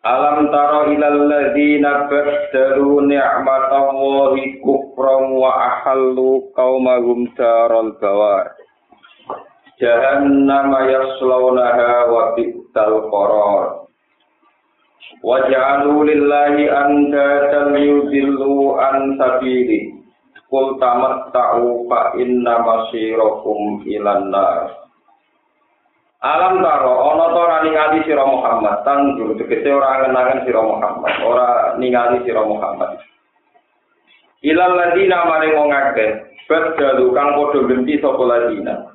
Alam tara ilal ladzina baddalu ni'matallahi kufran wa ahallu qaumahum daral bawar. Jahannam yaslawnaha wa bi'sal qarar. Wa ja'alu lillahi andatan yudillu an sabili. Qul tamatta'u fa inna masirakum ilan nar. Alam taro ana ta ora ningali sira Muhammad tanjur tegese ora ngenangen sira Muhammad, ora ningali sira Muhammad. Ilal ladina maring wong akeh, badalu kang padha genti sapa ladina.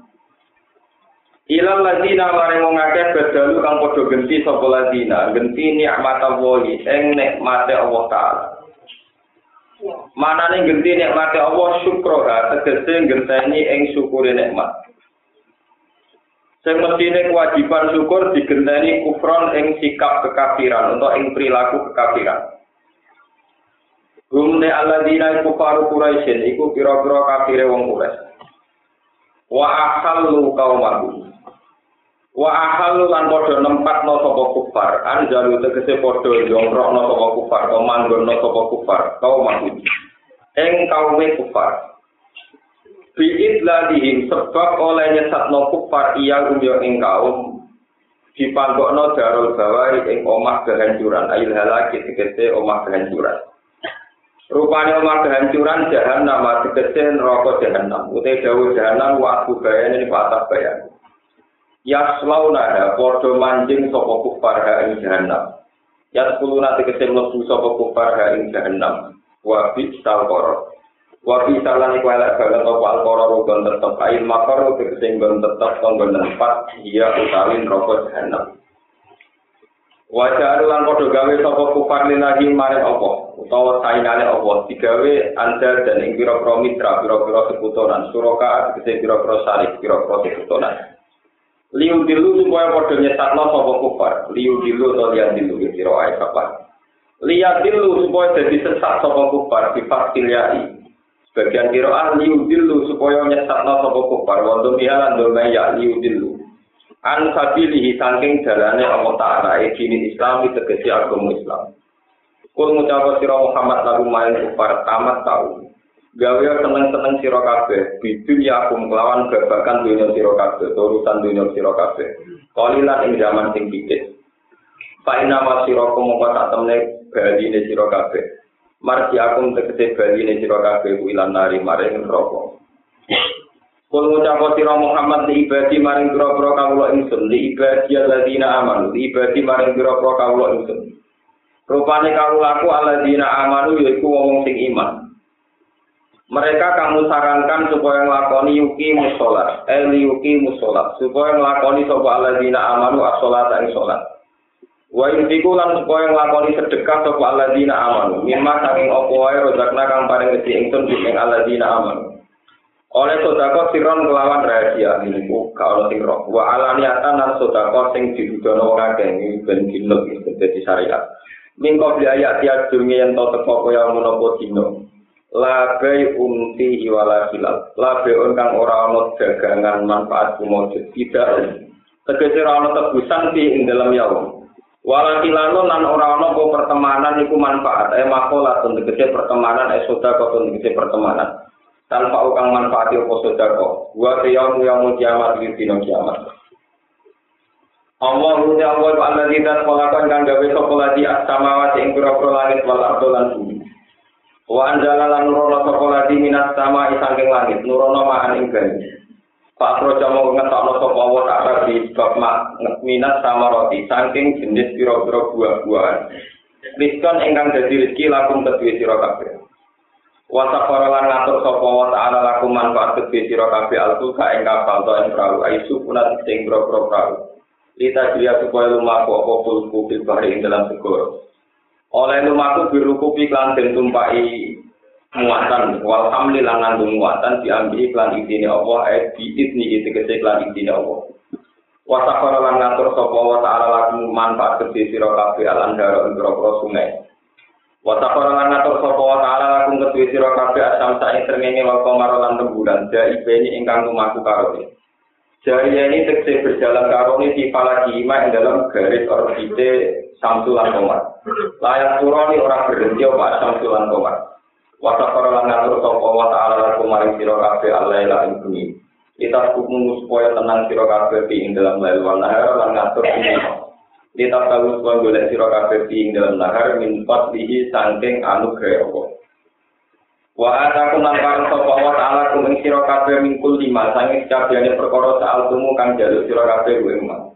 Ilal ladina maring wong akeh badalu kang padha genti sapa ladina, genti nikmat Allah ing nikmate Allah taala. Manane genti nikmate Allah syukroha tegese genteni ing syukure nikmat. Sing mestine kewajiban syukur digenteni kufron ing sikap kekafiran atau ing perilaku kekafiran. Gumne alladzina iku faru Quraisyin iku pira-pira kafire wong Quraisy. Wa ahallu qaumahu. Wa ahallu lan padha nempatno sapa kufar, anjalu tegese padha jongkrokno sapa kufar, to manggonno sapa kufar, qaumahu. Ing kaume kufar. Biid ladihim sebab oleh nyesatno kufar iya umyo ing kaum dipanggokno darul bawari ing omah kehancuran. Ayil halaki tegese omah kehancuran. Rupanya omah kehancuran jahan nama tegese neraka jahanam utai dawu jahanam waktu bayan ini patah bayan yaslauna podo manjing sopo kufar ha ing jahanam yasluna tegese mlebu sopo kufar ha ing jahanam wabit salkorot Wabi salan iku elek banget apa alkora rugon tetep ail makar nggon tetep tonggon tempat iya utawi neraka jahanam. Wajah lan padha gawe sapa kufar linahi maring apa utawa sainane apa digawe andar dan ing pira-pira mitra pira-pira sekutonan suraka tegese pira-pira sarik pira-pira sekutonan. Liu dilu supaya padha nyesatno sapa kufar liu dilu atau lian dilu kira ae. Lihat dilu supaya jadi sesat sapa kufar di faktiliai Bagian kiroah liudilu supaya nyesatna sapa kufar wa dumihalan domaya liudilu. An sabilihi saking dalane Allah Ta'ala e dini Islam tegesi agama Islam. Kul ngucapa sira Muhammad lagu main kufar tamat tau. Gawe seneng-seneng sira kabeh, bidun ya akum kelawan babakan dunia sira kabeh, urusan dunia sira kabeh. Kalilan ing zaman sing dikit. Fa inna ma sira kumangka sak temne baline sira kabeh. Marji akum tegese bali ne sira kabeh ilan nari maring neraka. Kul ngucap sira Muhammad li ibadi maring pira-pira kawula ingsun li ibadi alladzina amanu li ibadi maring pira-pira kawula ingsun. Rupane kawulaku alladzina amanu yaiku wong sing iman. Mereka kamu sarankan supaya nglakoni yuki musolat, eh yuki musolat, supaya nglakoni sapa alladzina amanu as-salat ing salat. Wa intiku lan supaya nglakoni sedekah sapa alladzina amanu. Mimma saking apa wae rozakna kang paring rezeki ingsun ing alladzina amanu. Oleh sodako siron kelawan rahasia ku kalau siro. Wa alaniatan lan sodako sing didudono ora kengi ben dinut dadi syariat. Mingko beli ayat tiap dunia yang tau teko kaya menopo dino. Labai umti hiwala hilal. Labai kang ora ana dagangan manfaat kumujud. Tidak. Tegese ora ana tebusan di ing dalam yaum. Walakilano nan ora ana apa pertemanan iku manfaat. E makola tegese pertemanan. E sedekah tegese pertemanan. Tanpa ukang manfaat apa sedekah wa yaum yaum kiamat di dino kiamat. Allah ruti Allah wa Allah tidak melakukan kang gawe sapa lagi? As-samawati ing pira-pira langit wal ardo lan bumi. Wa anjala nurono sapa lagi minas sama saking langit. Nurono ma'an ing Pak Projo mau ngetokno sapa wa ta'ala di bab minat sama roti saking jenis pira-pira buah-buahan. Rizkon ingkang dadi rezeki lakum kedue sira kabeh. Wa safara lan ngatur sapa wa ta'ala lakum manfaat kedue sira kabeh altu ka ing kapal to ing perahu aisu punat sing pira-pira perahu. Lita dia supaya lumaku apa fulku fil bahri dalam segoro. Oleh lumaku birukupi klan den tumpai muatan wal hamli lan ngandung muatan diambil klan idine Allah eh tegese klan idine Allah. Wa sakara lan ngatur sapa wa ta'ala lakum manfaat kedhe sira kabeh daro ing sungai. Wa sakara lan ngatur sapa wa ta'ala lakum kedhe sira asam sak ing wa qamar lan rembulan jaibeni ingkang lumaku karo Jaya ini tegese berjalan karoni di palagi ima dalam garis orbite Samsulan Komar. Layak turoni orang berhenti apa Samsulan Komar. Wasa para ngatur sopo wa ta'ala laku maring siro kafe Allah ila ini. Kita hukum supaya tenang siro kafe di dalam lail wal nahar lan ngatur ini. Kita tahu supaya boleh siro kafe di dalam nahar min fadlihi sangking anugerah Allah. Wa ataku lan sapa wa ta'ala kum ing sira kabeh mingkul lima sange kabehane perkara saal tumu kang jaluk sira kabeh mah.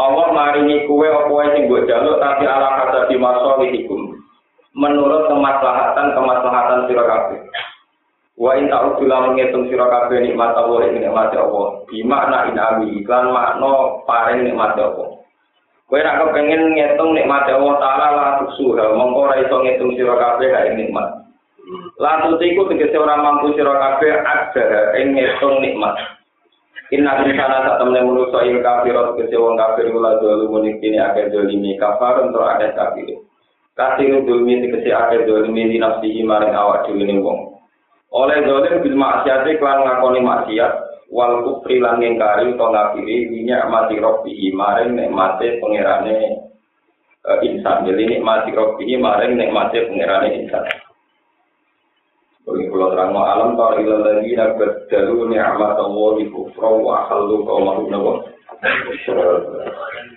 Allah maringi kuwe apa sing mbok jaluk tapi ala kata di masalihikum. Menurut kemaslahatan kemaslahatan sira kabeh. Wa in ta'udzulah menghitung sira kabeh nikmat Allah ing nikmat Allah. Di makna inami iklan makna paring nikmat Allah. Kowe nek kepengin ngitung nikmat Allah taala la tusuha mongko ora iso ngitung sira kabeh nikmat. Lalu tiku tegese ora mampu sira kabeh ada ing ngitung nikmat. Inna insana sak temne manusa ing kafir tegese wong kafir kula dulu kene akeh dolimi kafar untuk akeh kafir. Kasih dolimi tegese akeh dolimi di nafsihi maring awak dhewe wong. Oleh dolim bil maksiat klan ngakoni maksiat wal kufri lan ngingkari utawa ngafiri minyak mati robbi maring nikmate pangerane uh, insan. Jadi nikmati robbi maring nikmate pangerane insan. Bagi pulau terang alam tara ila lagi nabat dalu ni'mat Allah di kufra wa halu kaumahu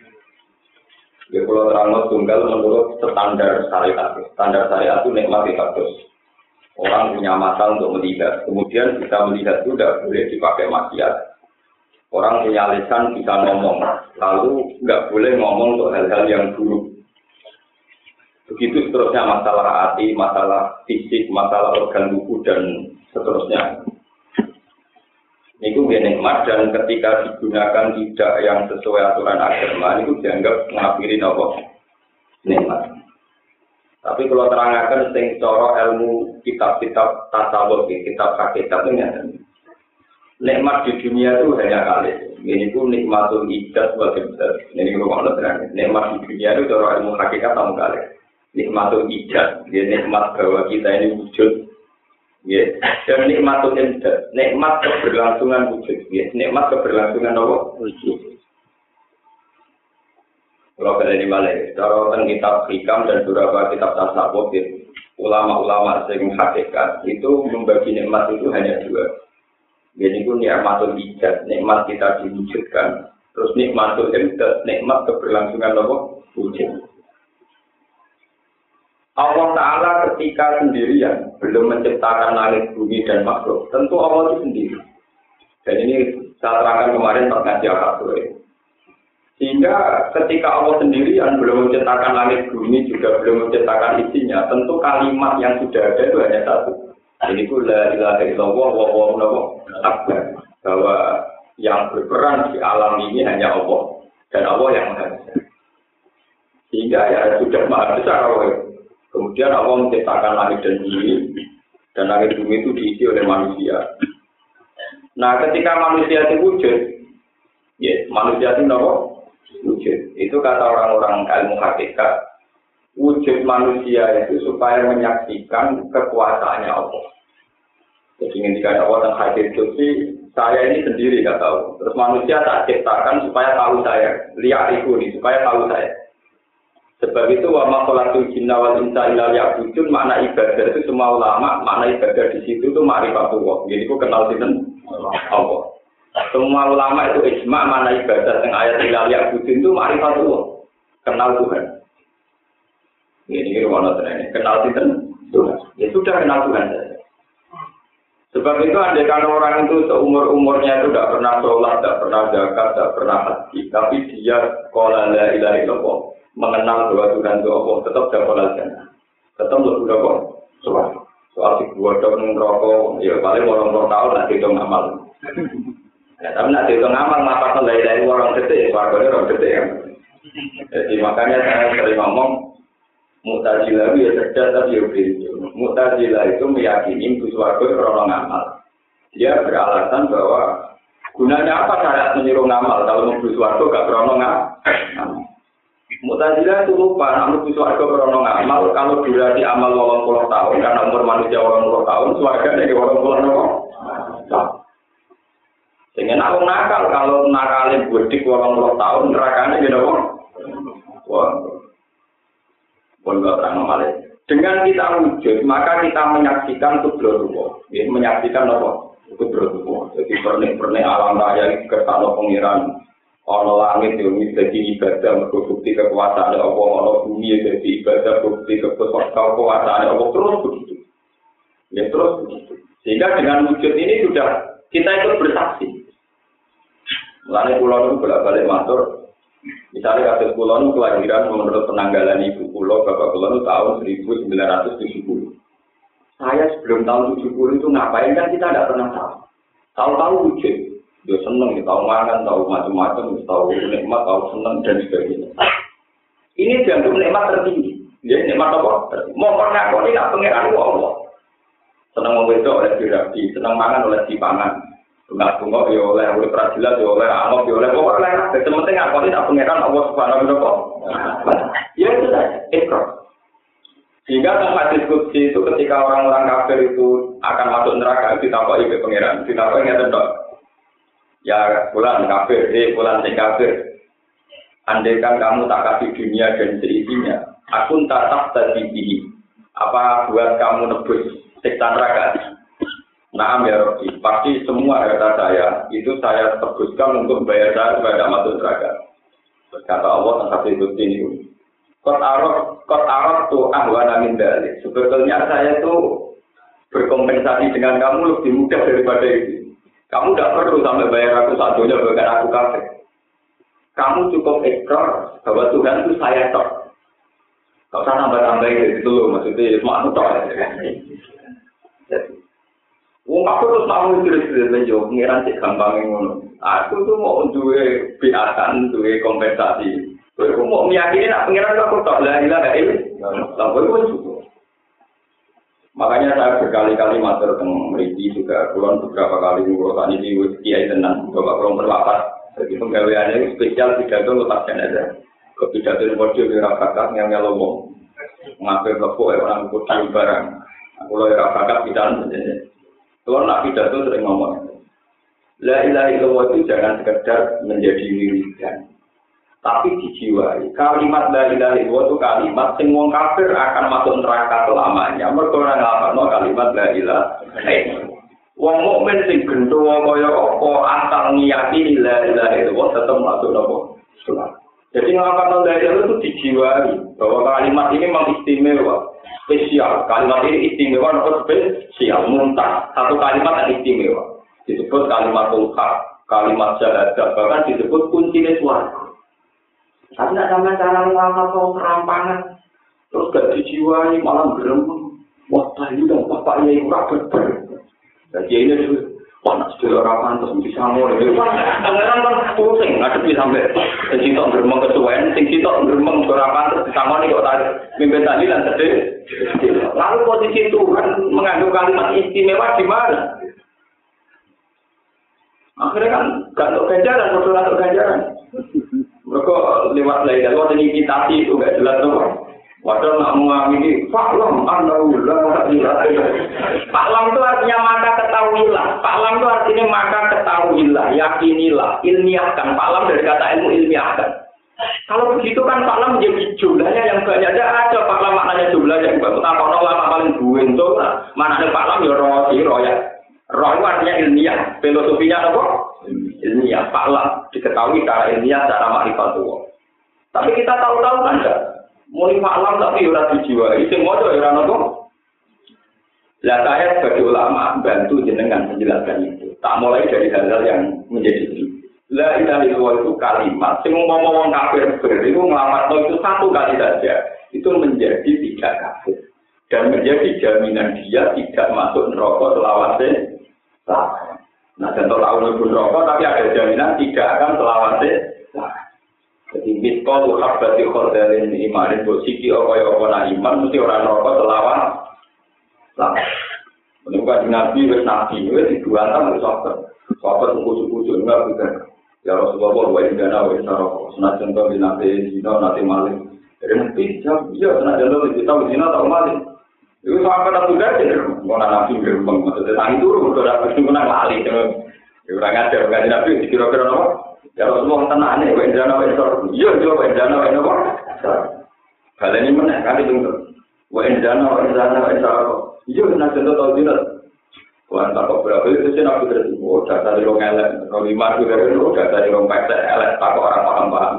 Bagi pulau terang tunggal menurut standar syariat. Standar syariat itu nikmat kados. Orang punya mata untuk melihat. Kemudian bisa melihat tidak boleh dipakai maksiat. Orang punya lisan bisa ngomong. Lalu nggak boleh ngomong untuk hal-hal yang buruk. Begitu seterusnya masalah hati, masalah fisik, masalah organ tubuh dan seterusnya. Ini gue nikmat dan ketika digunakan tidak yang sesuai aturan agama itu dianggap mengakhiri nopo nikmat. Tapi kalau terangkan sing coro ilmu kitab-kitab tasawuf, kitab kitab ini ada. Nikmat di dunia itu hanya kali. Ini pun nikmatul idat sebagai besar. Ini rumah terang. Nikmat di dunia itu coro ilmu hakikat sama kali nikmatul ijaz, ya nikmat bahwa kita ini wujud, ya dan nikmatul imdad, nikmat keberlangsungan wujud, ya nikmat keberlangsungan apa? Wujud. Kalau pada ini balik, cara kitab hikam dan beberapa kitab tasawuf, ya, ulama-ulama sing hakikat itu membagi nikmat itu hanya dua. Jadi itu nikmatul ijaz, nikmat kita diwujudkan. Terus nikmatul imdad, nikmat keberlangsungan apa? Wujud. Allah Ta'ala ketika sendirian belum menciptakan langit bumi dan makhluk, tentu Allah itu sendiri. Dan ini saya terangkan kemarin perkajian sore. Sehingga ketika Allah sendirian belum menciptakan langit bumi juga belum menciptakan isinya, tentu kalimat yang sudah ada itu hanya satu. Ini pun la wa akbar. Bahwa yang berperan di alam ini hanya Allah dan Allah yang maha Sehingga ya sudah maha besar Allah Kemudian Allah menciptakan langit dan bumi, dan langit bumi itu diisi oleh manusia. Nah, ketika manusia itu wujud, ya manusia itu apa? Wujud. Itu kata orang-orang ilmu hakikat, wujud manusia itu supaya menyaksikan kekuasaannya Allah. Jadi ketika Allah dan hadir itu saya ini sendiri nggak tahu. Terus manusia tak ciptakan supaya tahu saya, lihat itu supaya tahu saya. Sebab itu wa makhlukul jinna wal insa illa ya'budun makna ibadah itu semua ulama makna ibadah di situ itu ma'rifatullah. Jadi ku kenal sinten Allah. Semua ulama itu ijma makna ibadah yang ayat illa ya'budun itu ma'rifatullah. Kenal Tuhan. Ini ini rumah ini kenal sinten Tuhan. Ya sudah kenal Tuhan. Sebab itu andai kan orang itu seumur umurnya itu tidak pernah sholat, tidak pernah zakat, tidak pernah haji, tapi dia kola la ilaha mengenal bahwa Tuhan itu Allah, tetap dapat jannah. Tetap lebih dapat soal. Soal si dua dong rokok, ya paling mau nongkrong tahun nanti dong amal. Ya, tapi nanti itu ngamal ngapa dari dari orang gede, warga orang gede ya. Jadi makanya saya sering ngomong Mu'tazilah itu ya cerdas tapi ya. Mu'tazilah itu meyakini warga krono ngamal. Dia beralasan bahwa gunanya apa syarat menyuruh ngamal kalau mau warga gak krono ngamal. Mu'tazilah itu lupa, namun warga krono ngamal kalau durasi amal 80 tahun karena umur manusia 80 tahun, suarga dari 80 tahun. Sehingga nak nakal kalau nakalin budik walang puluh tahun nerakanya gitu kok. Wah, pun gak terang. Dengan kita wujud, maka kita menyaksikan kubrotuwo. Ya, menyaksikan apa? Kubrotuwo. Jadi pernik-pernik alam raya ke sana pengiran. Ono langit yang jadi ibadah, bukti kekuasaan Allah. Ono bumi jadi ibadah, bukti kekuasaan Allah. Terus begitu. Ya terus begitu. Sehingga dengan wujud ini sudah kita ikut bersaksi. Mulane pulau itu bolak-balik matur. Misalnya kasus pulau itu kelahiran menurut penanggalan ibu pulau bapak pulau itu tahun 1970. Saya sebelum tahun 70 itu ngapain kan kita tidak pernah tahu. Tahu-tahu wujud. Dia seneng, dia tahu makan, tahu macam-macam, tahu nikmat, tahu seneng dan sebagainya. Ini dianggap nikmat tertinggi. Dia nikmat apa? Mau pernah kau tidak pengiran Allah. Senang mau oleh dirabi, senang mangan oleh dipangan. Bunga bunga ya oleh oleh peradilan ya oleh angop ya oleh pokoknya oleh apa. Sementing apa ini tak Allah subhanahu wa Ya itu saja. Ikrar. Sehingga dalam hadis kudsi itu ketika orang-orang kafir itu akan masuk neraka ditakoi ke pangeran, ditakoi nggak tentu. Ya bulan kafir, eh bulan si kafir. Andaikan kamu tak kasih dunia dan seisinya, aku tak tak tadi Apa buat kamu nebus siksa neraka? Nah, ya Robi, pasti semua harta saya itu saya tebuskan untuk bayar saya supaya tidak masuk neraka. Kata Allah tentang itu ini. Kot arok, kot arok tuh ahwana min dalik. Sebetulnya saya itu berkompensasi dengan kamu lebih mudah daripada itu. Kamu tidak perlu sampai bayar aku satunya bahkan aku kafe. Kamu cukup ekor bahwa Tuhan itu saya tok. Kau usah nambah-nambah itu loh, maksudnya cuma tok. Jadi, Wong aku terus mau terus-terus menjawab pengiran cek gampang ngono. Aku tuh mau duwe biasan, duwe kompensasi. Aku mau meyakini nak pengiran aku tak lah ilah ini. Lalu itu cukup. Makanya saya berkali-kali matur tentang Meriki juga, kulon beberapa kali ngurusan ini kiai tenang, bapak kulon berlapat. Jadi penggaweannya spesial pidato lepas aja. Ke pidato yang bodoh di rakyat yang nyelomong. Mengambil lepo orang kudu barang. Aku lo rakyat pidato kalau nak pidato sering ngomong. La ilaha illallah itu jangan sekedar menjadi wiridan. Tapi dijiwai. Kalimat la ilaha illallah itu kalimat sing wong kafir akan masuk neraka selamanya. Mereka orang ngapakno kalimat la ilaha Wong mukmin sing gendho kaya apa asal ngiyakini la ilaha illallah tetap masuk nopo? Jadi ngapakno la itu dijiwai bahwa kalimat ini memang istimewa spesial. Kalimat ini istimewa atau spesial. Muntah satu kalimat yang istimewa. Disebut kalimat hak, kalimat syahadat, bahkan disebut kunci suara. Tapi tidak sama cara ngomong atau serampangan. Terus gak dijiwai, malah gerem. Wah, tadi dong, bapak ya yang rapat Jadi ini juga, panas di orang pantas, bisa ngomong. Pangeran kan pusing, ngadepi sampai. Sitok geremeng kesuwen, sing sitok geremeng ora pantes disamoni kok tadi mimpin tadi lan sedih. Lalu posisi Tuhan mengandung kalimat istimewa di mana? Akhirnya kan gak untuk ganjaran, betul untuk ganjaran. Mereka lewat lain, lewat imitasi itu gak jelas tuh. Padahal nak mengamini faklam anaulah Faklam itu artinya maka ketahuilah. Faklam itu artinya maka ketahuilah, yakinilah, ilmiahkan. Faklam dari kata ilmu ilmiahkan. Kalau begitu kan faklam menjadi jumlahnya yang banyak. Ada ada faklam maknanya jumlah yang banyak. Tak kalau lama paling buin tuh, mana ada faklam ya roh ya. Roh itu artinya ilmiah. Filosofinya apa? Ilmiah. Faklam diketahui secara ilmiah, secara makrifat Tapi kita tahu-tahu kan enggak? Muni malam tapi ora dijiwai, sing maca ora nopo. Lah saya sebagai ulama bantu jenengan menjelaskan itu. Tak mulai dari hal-hal yang menjadi La ilaha illallah itu kalimat sing wong kafir ber itu nglamatno itu satu kali saja itu menjadi tidak kafir dan menjadi jaminan dia tidak masuk neraka selawase Nah, contoh tahun pun rokok, tapi ada jaminan tidak akan selawase. Jadi miskol tuh habati khordalin imanin bosiki okoy okona iman mesti orang rokok selawan. Lah, menurut nabi wes nabi wes dibuatan wes sobat. Sobat suku-suku juga bukan. Ya Rasulullah wa indana wa isaroko. Senajan kau binate zina nanti maling. Jadi nanti jam iya senajan kau kita tahu maling. Itu sampai tak sudah sih, mau nabi gerbang, maksudnya tangi turun, udah dapat menang lali, orang ada, orang ada nabi, kira-kira apa? Ya Rasulullah tenang nih, wain dana wain sor, iya iya wain dana wain apa? Kalian ini mana? Kali tunggu, wain dana wain dana wain sor, iya nak contoh tahu tidak? Wah, tak kok berapa itu sih nabi terus, oh data di rong elek, rong lima itu dari data di rong pesek elek, tak kok orang paham paham.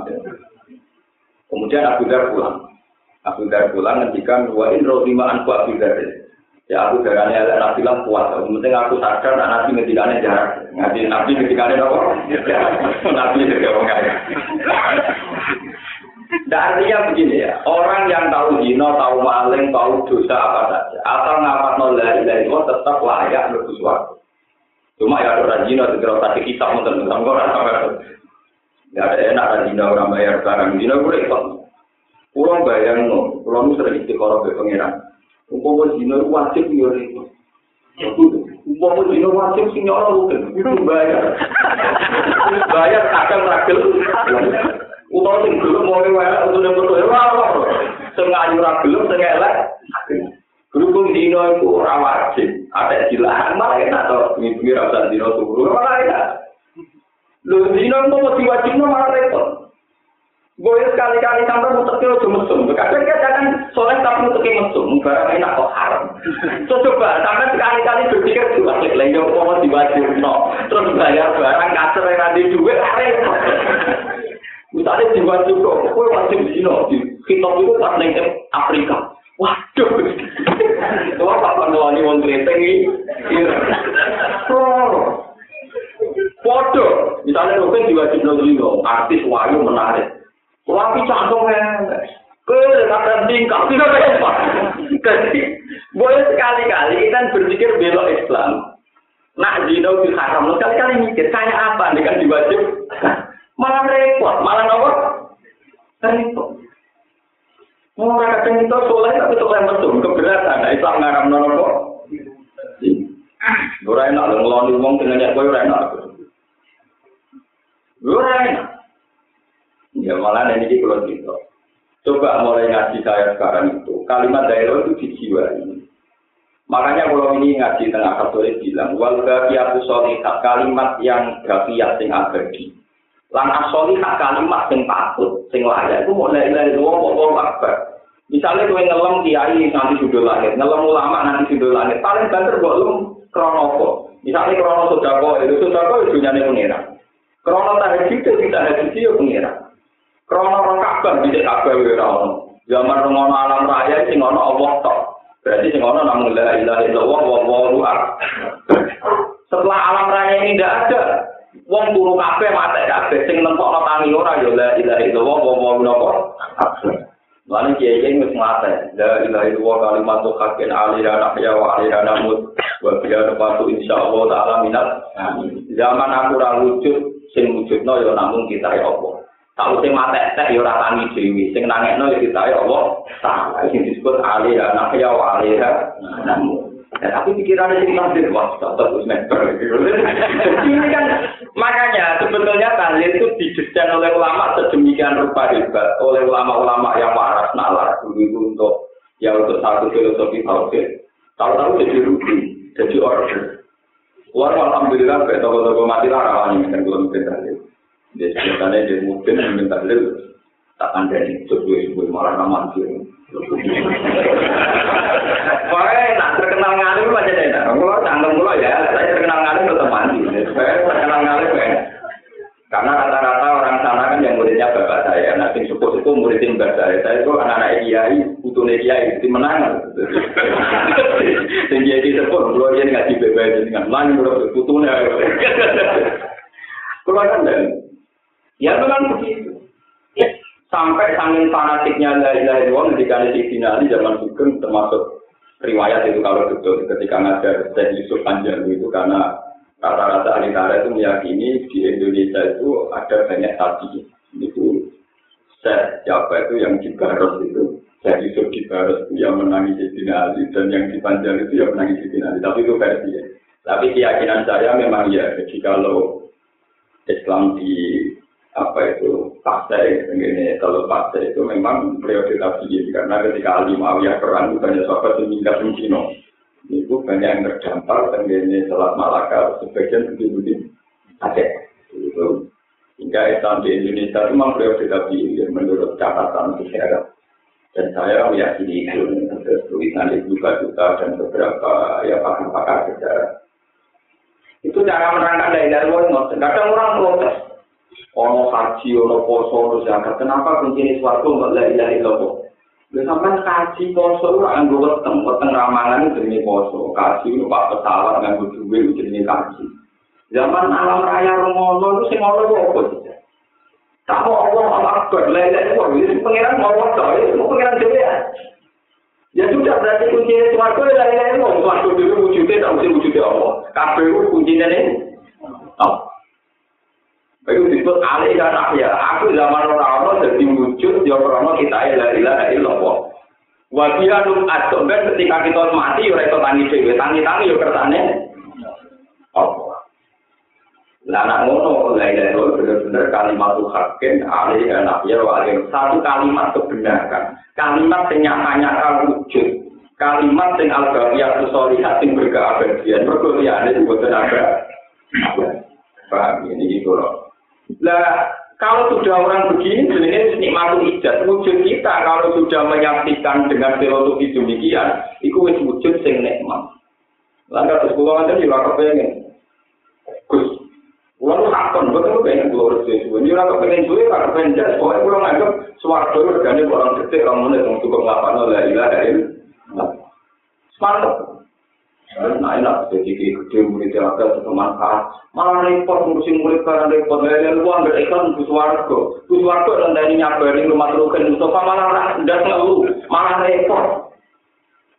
Kemudian Abu Dar pulang. Abu Dar pulang ngendikan wa in an ku Abu Dar. Ya aku darane elek nabi lah kuat. Penting aku sadar nak nabi ngendikane jarak. Ngaji nabi ngendikane apa? Nabi juga wong kaya. Dan artinya begini ya, orang yang tahu zina, tahu maling, tahu dosa apa saja, asal ngapat nol dari dari tetap layak lebih suatu. Cuma ya ada zina, segera tadi kita mau tentang orang sampai Gak ada enak kan zina orang bayar barang zina gue ikut. Pulang bayang no, pulang sering istiqoroh ke pangeran. Umpama dino wajib yo itu. Umpama dino wajib sing nyolong itu bayar. bayar akan ragil. Utawa sing gelem mau wae untuk foto ora ora. Sing ayu ra gelem sing elek. Berhubung dino itu ora wajib, ada dilarang malah enak to, mikir rasa dino turu. Lho dino mau diwajibno malah repot. Gue sekali-kali sampai mutek ojo mesum. Kadang kadang soleh tapi mutek mesum. Barang enak kok haram. So coba sampai sekali-kali berpikir juga klik lagi mau diwajib no. Terus bayar barang kasar yang ada duit repot. Misalnya diwajib kok, gue wajib di sini. Kita itu pas neng Afrika. Waduh. Itu apa nuani wong kreteng ini? Foto, misalnya Rukin diwajib nol artis wayu menarik. Wapi canggung Ke kata tingkah tidak repot. Jadi boleh sekali-kali kita berpikir belok Islam. Nak zina di haram, sekali-kali mikir kayak apa dengan diwajib. Malah repot, malah nopo. Repot. Mau kadang itu soleh tapi soleh mesum keberatan. Nah, Islam ngaram nopo. Ora enak lho ngeloni wong dengan kowe ora enak. Ora enak. Ya malah ini di pulau gitu. Coba mulai ngaji saya sekarang itu, kalimat daerah itu dijiwai. Makanya kalau ini ngaji tengah katolik bilang, wal gafiyatu solihat, kalimat yang gafiyat sing abadi. Langkah solihat kalimat sing patut, sing layak, itu mau dari dua pokok akbar. Misalnya kue ngelem kiai nanti sudah lahir, ngelem ulama nanti sudah lahir, paling banter buat lu kronopo. Misalnya krono sodako, itu sodako itu nyane pengira. Krono tahajud itu hadis itu pengira. Krono Ka'bah bisa Ka'bah ora ono. Zaman ngono alam raya sing ono Allah tok. Berarti sing ono namun la ilaha illallah wa wallahu Setelah alam raya ini tidak ada, wong turu kabeh mate kabeh sing nentokno tangi ora ya la ilaha illallah wa wallahu Lalu kiai kiai wis mate, la ilaha illallah kalimat haqqin alaiha nahya wa alaiha namut wa biya depan insyaallah taala minat. Zaman aku ra wujud sing wujudno ya namun kita ya Allah. Tahu sing mate tek ya ora tangi dhewe, sing nangekno ya kita ya Allah. Taala sing disebut alih ya nak ya wa alih Dan aku pikirannya sing nanti wah tetap wis Ini kan makanya sebetulnya tahlil itu didesain oleh ulama sedemikian rupa hebat oleh ulama-ulama yang waras nalar dulu itu untuk ya untuk satu filosofi tauhid. Tahu-tahu jadi rugi, jadi order. Wah, alhamdulillah, kayak toko-toko mati lah rawani kan belum kita lihat. Dia sebenarnya dia mungkin minta beliau tak ada di sebuah sebuah malah nama dia. Wah, nak terkenal ngalim aja deh. Kalau canggung mulu ya, saya terkenal ngalim tetap mandi. Saya terkenal ngalim ya. Karena rata-rata orang sana kan yang muridnya bapak saya, nanti suku itu muridin bapak saya. Saya itu anak-anak kiai, butuh kiai, itu menang. Dan kiai pun, kalau dia ngaji bebas dengan mana, butuhnya. Kalau kan Ya memang begitu. Sampai saking fanatiknya dari dari uang ketika di final zaman Sugeng termasuk riwayat itu kalau betul ketika ngajar saya Yusuf Panjang itu karena Rata-rata ahli tarikh itu meyakini di Indonesia itu ada banyak tadi. Itu saya siapa itu yang di Baros itu. Saya Yusuf di Baros itu yang menangis di Ali dan yang di Panjang itu yang menangis di Ali. Tapi itu versi ya. Tapi keyakinan saya memang ya, jadi kalau Islam di apa itu? Partai ini kalau partai itu memang periode tabiin karena ketika Ali Muawiyah perang banyak sahabat meninggal di Cina. Itu banyak yang terdampar dan ini Selat Malaka sebagian bukti-bukti ada. Itu. Hingga Islam di Indonesia itu memang periode tabiin menurut catatan sejarah. Dan saya meyakini itu tulisan ibu juga dan beberapa ya pakar-pakar sejarah. Itu cara menerangkan dari dari kadang orang protes ono haji, ono poso, ono zakat. Kenapa kuncinya suatu nggak la ilaha illallah? Lha sampean kaji poso ora anggo weteng, weteng ramangan jenenge poso. Kaji itu pak pesawat nganggo duwe jenenge kaji. Zaman alam raya rumono itu sing ono kok apa sih? Tak mau Allah Allah akbar, la ilaha illallah. Ini pengiran mau wadah, itu pengiran dhewe ya. Ya sudah berarti kuncinya suatu la ilaha illallah. Suatu dulu wujudnya tak mesti wujudnya Allah. Kabeh kuncinya ini. Itu disebut alih dan ahya. Aku zaman orang-orang jadi wujud, ya orang kita ilah ilah illallah. Wajah num adom kan ketika kita mati, ya itu tangi dewi, tangi tangi ya kertane. Apa? Nah, anak ngono, la ilaha illallah benar-benar kalimat tuh hakim, alih dan ahya, wajah satu kalimat kebenaran, kalimat yang nyata-nyata wujud, kalimat yang al-baqiyah solihat yang berkeabadian, berkuliah itu bukan ada. Paham ini gitu loh. Nah, kalau sudah orang begini, sebenarnya nikmatul ijat. Wujud kita kalau sudah menyaksikan dengan filosofi demikian, itu wujud sing nikmat. Lalu terus pulau aja juga kepengen. Gus, pulau hakon, betul pengen pulau rezeki. Ini orang kepengen juga karena kepengen jas. Pokoknya pulau nganggap suara itu organik orang detik, kamu nih cukup ngapain oleh ilah dari. Mantap. Nah, enak, jadi gede murid yang agak bermanfaat. Malah repot ngurusin murid karena repot. Lain luang dari iklan bus warga. Bus warga dan dari nyabarin rumah terukan Mustafa malah tidak selalu. Malah repot.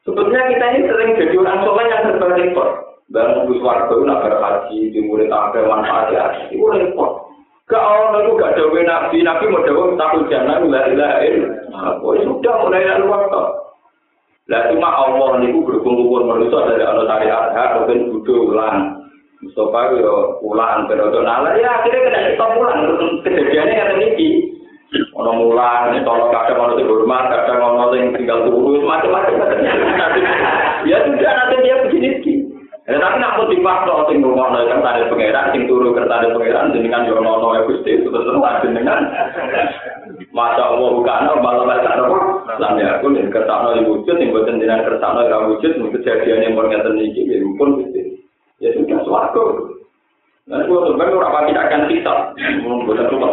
Sebetulnya kita ini sering jadi orang soleh yang serba repot. Dan bus warga itu nak haji, di murid ada manfaat ya. Itu repot. Gak orang itu gak ada nabi, nabi mau jawab takut jangan, la ilaha illallah. Oh, sudah mulai lalu waktu. Lah cuma Allah niku berkumpul manusia dari Allah syariat hak mungkin kudu ulang. Mustafa yo ulang periode nala ya akhirnya kena stop ulang kejadiannya kata niki. Ono mulang, tolong kadang ono sing hormat, kadang ono sing tinggal turu, macam-macam. ya sudah nanti dia begini. Ya, tapi nak mau dipaksa sing ngono kan tadi pangeran sing turu kertane pangeran jenengan yo ono ya Gusti terus jenengan. Masa Allah bukan malah baca apa? Lam ya aku nih kertasno yang wujud, yang buatan dengan kertasno yang wujud, kejadian yang pernyataan ini, ya pun ya sudah suaraku. Nah, itu sebenarnya orang tidak akan kita, bukan cuma.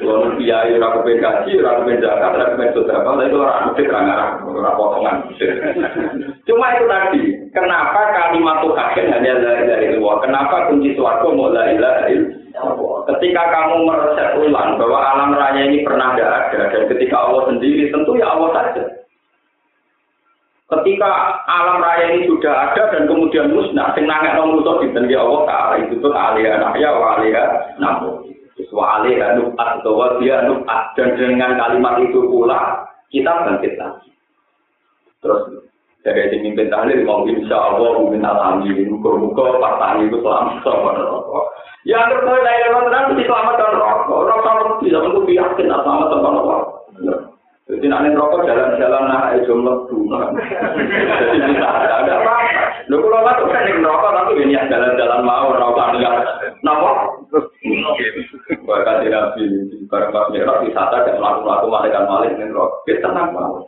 Kalau kiai orang kepen gaji, orang kepen zakat, orang kepen sodara, itu orang musik orang arah, orang potongan. Cuma itu tadi, kenapa kalimat Tuhan hanya dari dari luar? Kenapa kunci suaraku mau dari dari Ketika kamu meresep ulang bahwa alam raya ini pernah ada dan ketika Allah sendiri tentu ya Allah saja. Ketika alam raya ini sudah ada dan kemudian musnah, sing nangek nang musuh dinten ya Allah taala itu tuh alih ya wa alih namu. Wa alih nubat atau dia nubat dan dengan kalimat itu pula kita bangkit lagi. Terus dari yang mimpin tahlil mau insya Allah minta alamin muka-muka partai itu selamat sama Ya anggap saya lain lewat terang mesti selamat dan rokok. Selamat bisa untuk yakin selamat tanpa rokok. Jadi nanti rokok jalan-jalan nah itu lebu. Jadi bisa ada apa? Lu kalau nggak tuh kan rokok tapi ini yang jalan-jalan mau rokok enggak. Napa? Bahkan tidak nabi bareng pas merah wisata dan melakukan malaikat malik dengan rokok. Kita tenang mau.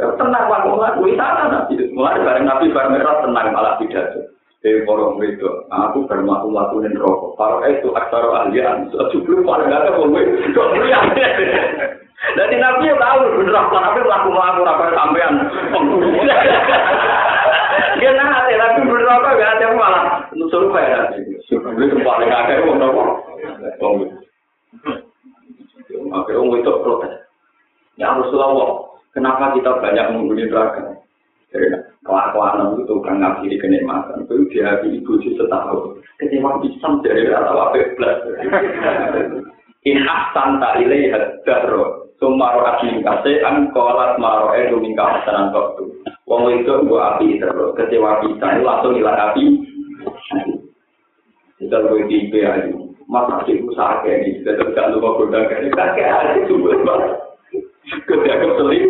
Tenang melakukan wisata nabi. Mulai bareng nabi bareng merah tenang malah pidato. Dewi porong itu, aku bermakul lakuin rokok. Para itu aksara ahlian, sebelum pada nggak ada kowe, kok melihat. Jadi nabi yang tahu bener apa nabi laku laku apa sampean. Dia nanti nabi bener apa gak ada malah nusuk kayak nabi. Sebelum paling ada kok nopo. Akhirnya itu protes. Ya Rasulullah, kenapa kita banyak menghuni neraka? kelakuan itu tukang ngaji kenikmatan. Itu dia di ibu sih setahun. Kecewa pisang dari rata wape plus. In ahsan tak ilai hadaro. Sumaro aji kasih an kolat maro edu mingka hasanan waktu. Wong itu gua api terus. Kecewa pisang langsung hilang api. Kita gue di aja. Mas asyik usaha kayak ini. Kita lupa godang kayak ini. Kakek aja. Ketika seling.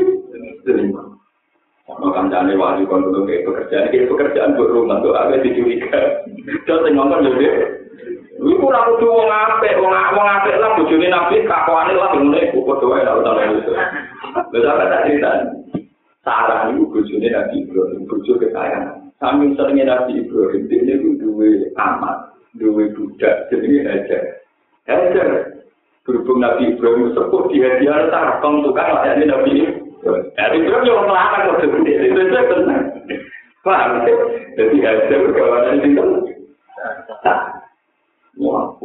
Seling. Ono kancane wali kon kudu kayak pekerjaan, kayak pekerjaan buat rumah tuh agak dicuriga. Terus ngomong deh. Iku ora kudu wong apik, wong wong apik lah bojone nabi kakuane lah ngene iku padha wae lah utawa itu. Wis ora tak cerita. Sarah iku bojone nabi Ibrahim, bojo kekayangan. Saking seringnya nabi Ibrahim, dia itu duwe amat, duwe budak, jadi Hajar. Hajar, berhubung nabi Ibrahim sepuh di hadiah Sarah, tukang layani nabi Ibrahim. Jadi itu yang melarang waktu itu, itu tenang. Paham? Jadi hasil kawanan itu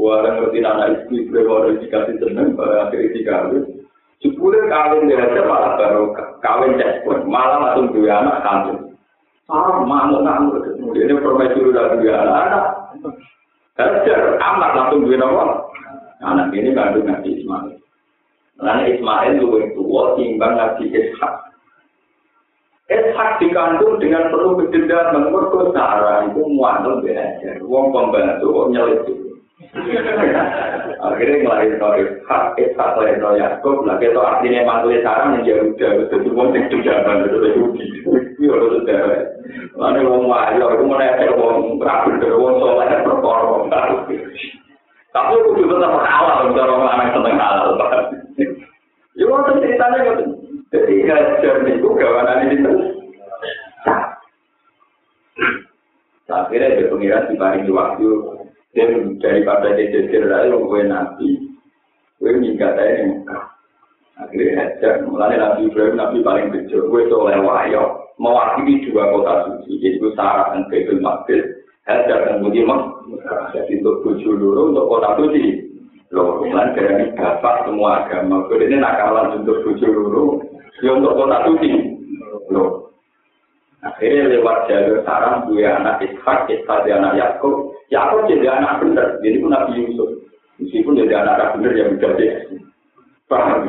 Wah, ngerti anak istri berwarna dikasih tenang pada akhir dikawin. Sepuluh kawin dia aja malah baru kawin cekpon, malah langsung dua anak kandung. Ah, mau ngamuk, kemudian permaisuri udah dua anak. Hajar amat langsung dua anak. Anak ini kandung Nabi Ismail. Karena Ismail lebih tua timbang Nabi Ishak. Ishak dikandung dengan penuh kedendam menurut ke Sarah itu muanul belajar. Wong pembantu kok nyelidik. Akhirnya ngelahirin tau Ishak, Ishak lahirin tau Yaakob, lah itu artinya matulis sarang yang dia udah, itu cuma yang sudah kan, itu udah judi, itu udah sudah. Lalu orang wajar, itu mau nanya, itu mau ngerabu, itu mau sholah, itu mau korong, itu Tapi itu juga tetap kalah, itu orang anak seneng kalah, itu kan. Itu waktu ceritanya, itu. Jadi, ngajar nih, itu gawanan ini, itu. Akhirnya, itu pengirat, dibanding waktu, dan daripada dia jejer raya gue nabi, gue minggat aja nih Akhirnya hajar, mulai Nabi Ibrahim, Nabi paling kecil, gue soleh wayo, mewakili dua kota suci, yaitu Sarah dan Baitul Maqdis, hajar dan Budi Jadi untuk tujuh dulu, untuk kota suci, Loh, kan dari bapak semua agama. Jadi ini nakalan untuk bujuk dulu. Ya untuk kota suci. Loh. Akhirnya lewat jalur sarang dua anak Ishak, Ishak dia anak Yakub. Yakub jadi anak bener. Jadi pun Nabi Yusuf. Meskipun jadi anak bener yang udah deh. Paham?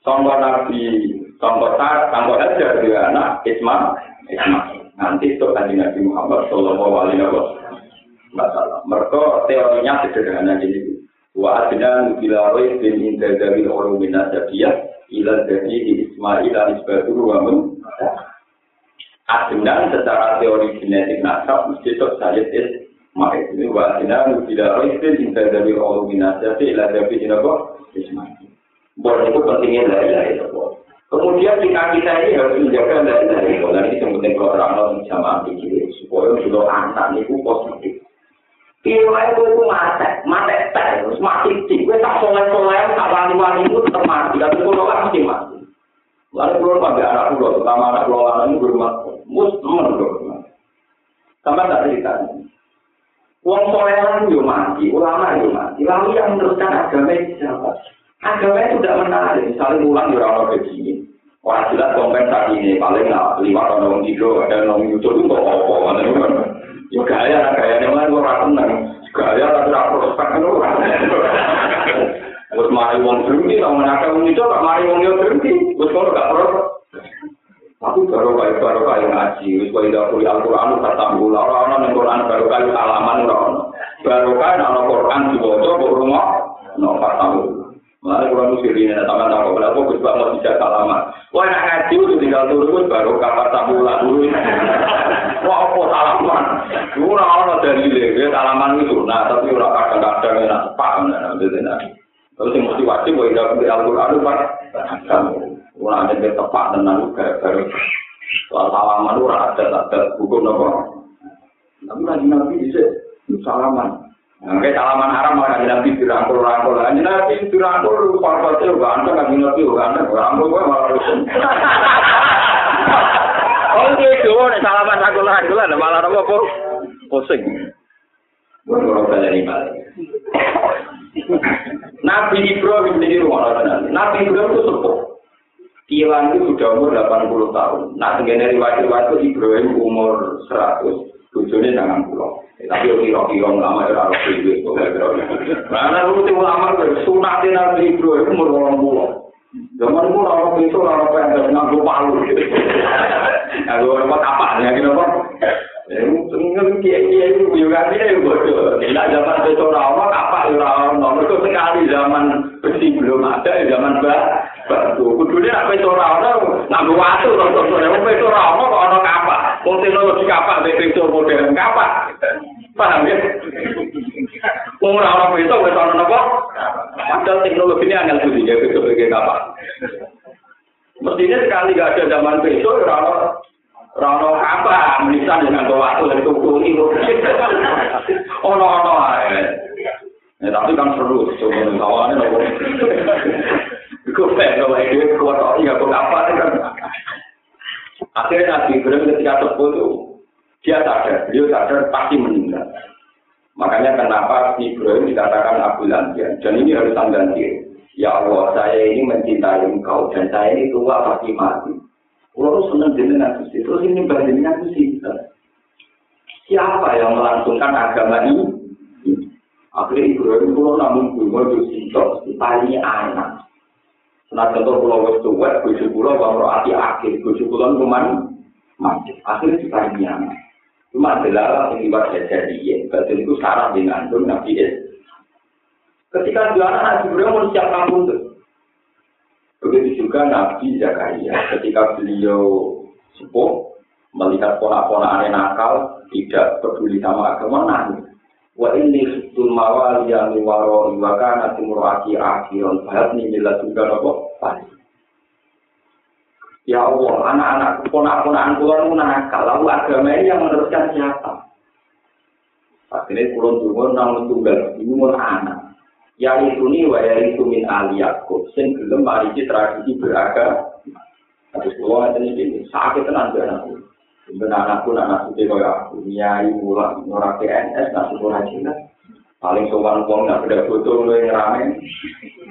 Sangka Nabi, sangka Tar, sangka Hajar dua anak Ismail. Ismail. Nanti itu tadi Nabi Muhammad Sallallahu Alaihi Wasallam. Mereka teorinya sederhana jadi wa adna nubila roy bin inda dari orang minat jadiyah ila jadi di Ismail al Isbatu wa mun adna secara teori genetik nasab mesti itu saya Ismail ini wa adna nubila roy bin inda dari orang minat jadiyah ila jadi di Ismail boleh itu pentingnya dari dari itu Kemudian kita kita ini harus menjaga dari dari itu. Dan ini penting kalau orang sama pikir supaya sudah anak itu positif. Iwai kowe ku mate, mate teh, wis mati sih. Kowe tak soleh-soleh, tak wani-wani ku tetep mati. Tapi kulo kan mesti mati. Lalu kulo pagi anak kulo, terutama anak kulo lanang itu berumah, mus temen kulo. Sampai tak cerita. Wong soleh yo mati, ulama yo mati. Lalu yang meneruskan agama itu siapa? Agama itu tidak menarik. Misalnya ulang di orang begini. Wah jelas kompensasi ini paling nggak lima tahun tidur, ada nong YouTube itu kok apa? Ya gaya, gaya yang lain ora tenang. Gaya tapi ora prospek kan ora. Wes mari wong berhenti, tak menakal wong itu, tak mari yo berhenti. Wes kalau gak prospek. Aku baru kali baru kali ngaji, wis kali dah kuliah Al Quran, tak tahu lah orang orang yang Quran baru kali alaman orang, baru kali orang Quran dibaca coba rumah, no tak tahu. Mana Quran itu sendiri nih, tak tahu. Kalau aku bisa mau bicara alaman, wah nak ngaji itu tinggal turun baru kali tak tahu lah dulu. Wah aku alaman, dulu orang dari dia alaman itu, nah tapi orang kadang kadang nak paham nih, nanti nanti. Tapi mesti wajib, wajib Al Quran itu pak. Orang ada yang tepat tenang baru. Soal salaman itu ada ada hukum apa? Tapi lagi nabi bisa salaman. Oke, salaman haram malah Nabi dirangkul-rangkul. Kanjeng Nabi dirangkul parpate uga anteng kanjeng Nabi uga anteng. Rangkul gue malah rusun. Oh, gitu, nek salaman rangkul-rangkul malah apa kok pusing. Nabi Ibrahim ini rumah Nabi Ibrahim itu sepuh. Kilan itu sudah umur 80 tahun. Nah, dengan riwayat-riwayat itu Ibrahim umur 100, bujone sangang pulau. Tapi yo kira-kira ulama ora ora duwe Karena tuh ulama sunate Nabi Ibrahim umur 80. Zaman mu ora itu ora apa yang nganggo palu. Aku ora apa ya kira apa? Ya mungkin kiai-kiai itu kasih yo bodoh. Tidak zaman itu ora apa apa ora ono. Mergo sekali zaman besi belum ada zaman batu. Nek wis ora ono nganggo watu wis ora ono kok ono kapak. Wong teknologi kapak mek itu modern kapak. Paham ya? Ora ono itu wis ono napa? Padahal teknologi ini angel budi ya itu sebagai kapak. Mestinya sekali gak ada zaman besok, ono Rono apa? Menisan dengan waktu dari tuku ini. Ono-ono aja. Ya, tapi kan seru, coba tawannya nopo. Gue pengen nopo ini kuat oh iya gue apa kan? Akhirnya Nabi Ibrahim ketika tepuh itu dia sadar, dia sadar pasti meninggal. Makanya kenapa Ibrahim dikatakan Abu Lantian dan ini harus diri. Ya Allah, saya ini mencintai engkau dan saya ini tua pasti mati. Kalau senang dengan Gusti, terus ini bandingnya Gusti. Siapa yang melangsungkan agama ini? Akhirnya Ibrahim pulau namun bunga itu sintok, ditanya anak. Nah contoh pulau wes tuwet, bujuk pulau bang hati akhir, bujuk pulau rumah mati. Akhirnya ditanya anak. Cuma adalah akibat ya, betul itu syarat dengan Nabi. Ketika dua anak Ibrahim mau siap kampung tuh. Begitu juga Nabi Zakaria, ketika beliau sepuh, melihat ponak-ponak aneh nakal, tidak peduli sama agama, nangis. wa ini sutul mawal yang waro wa kana timurati akhiron fahad ni bila juga nopo Ya Allah, anak-anak ponak-ponakan kula nu nakal, lalu agama ini yang meneruskan siapa? Akhirnya kulon tunggu namun tunggal, ini anak. yang ikuni wa itu min aliyakku sing gelem marisi tradisi beragama terus kalau ada ini ini sakit tenang ke anakku. Sebenarnya anakku nak nasuti kau aku nyai pulang ora PNS nasuti orang Cina paling sopan uang nak beda foto lu rame.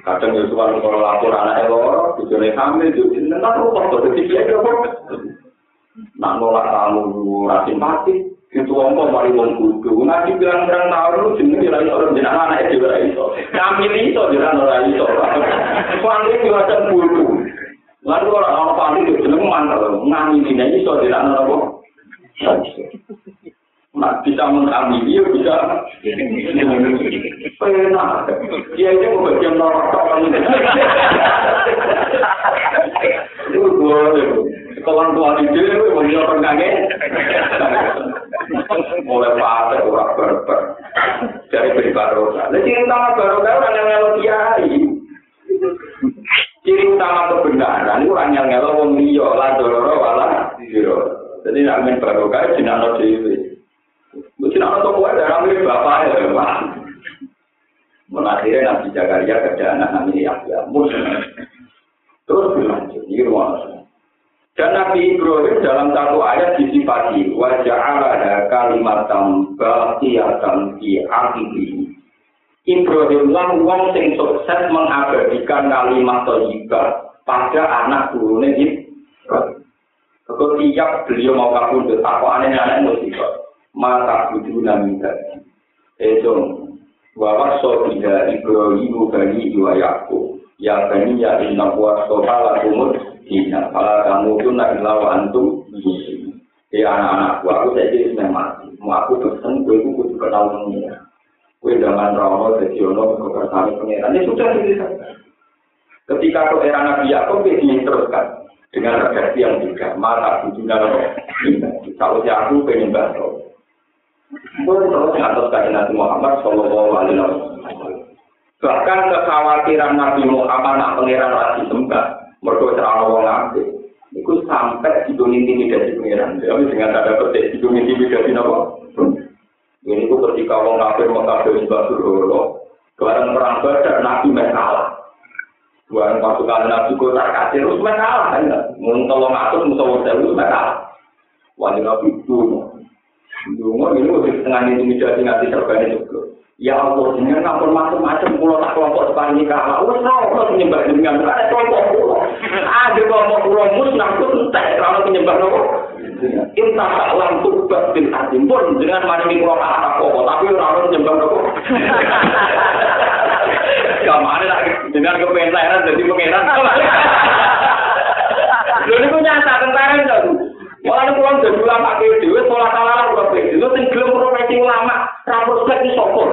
Kadang gue sopan kalau lapor anak elor tujuh nih kami tuh ini nggak lupa tuh tiga dua nak nolak tamu rasim pasti Itu wong kok mari wong kudu. Nanti bilang orang tahu lu jeneng ora ora jeneng anake dhewe ora iso. Kami iso ora ora iso. Kuwi ora tempuru. Lan ora ana pandi jeneng mantel. Ngani dine iso ora ora. Nah, bisa mengkami dia bisa. Enak. Dia itu bagian orang-orang. Itu gue. Kawan-kawan itu, gue mau nyokong kaget. mulai pada orang berber dari beri barokah jadi utama barokah orang yang ngelok kiai. Ciri utama kebenaran itu orang yang ngelok wong liya lah dororo wala jadi amin barokah jenano dewi Mungkin anak toko ada ramai bapak ya, Pak. Menakhirnya Nabi Zakaria ada anak namanya Yahya. Terus berlanjut, ini rumah Dan Nabi Ibrahim dalam satu ayat disifati wajah ada kalimat baqiyatan di akhiri. Ibrahim lah wong sing sukses mengabadikan kalimat thayyibah pada anak turunnya Ibrahim. Ketika beliau mau kabur, aku aneh anak musibah. mata budu nami tadi. Itu bahwa so tidak Ibrahim bani dua Yakub. Ya bani ya inna buat sofa umur dina. Kalau kamu tuh nak lawan antum Ya anak-anakku, aku saya jadi mati. Mau aku pesen, gue itu kudu kenal pengira. Gue jangan rawat, jadi ono, kebersama pengira. Ini sudah jadi Ketika ke era Nabi Yakub, dia diteruskan dengan redaksi yang juga. Mata bujunya Kalau si aku pengen bantu. Terus kain Nabi Muhammad Shallallahu Alaihi Wasallam. Bahkan kekhawatiran Nabi Muhammad nak pengiran lagi sembah, mergo cara wong ngerti iku sampe diduni intimidasi pengiran tapi sing ada ada petik diduni intimidasi napa? Ini ku ketika wong kafir mekar dewi mbak suruhulo kemarin perang badar nabi mekala kemarin pasukan nabi kota kasir terus mekala kan? Ya muntah wong atur muntah wong sewu mekala wani nabi dunia Dungo ini udah setengah intimidasi ngasih serban itu. Ya Allah, dengan ngapun macam-macam pulau tak kelompok depan nikah. Wes tau kalau dengan ada kelompok pulau. Ada kelompok pulau musnah itu entek kalau penyembah nopo. Intah tak langsung batin hati pun dengan mana ini pulau kata apa tapi orang penyembah nopo. Kamane lagi dengan kepentenan jadi pengenan. Lho niku nyata tentara itu. Malah nek wong dadi ulama kaya dhewe salah salah ora pengen. Lu sing gelem profesi ulama, ra prospek iso kok.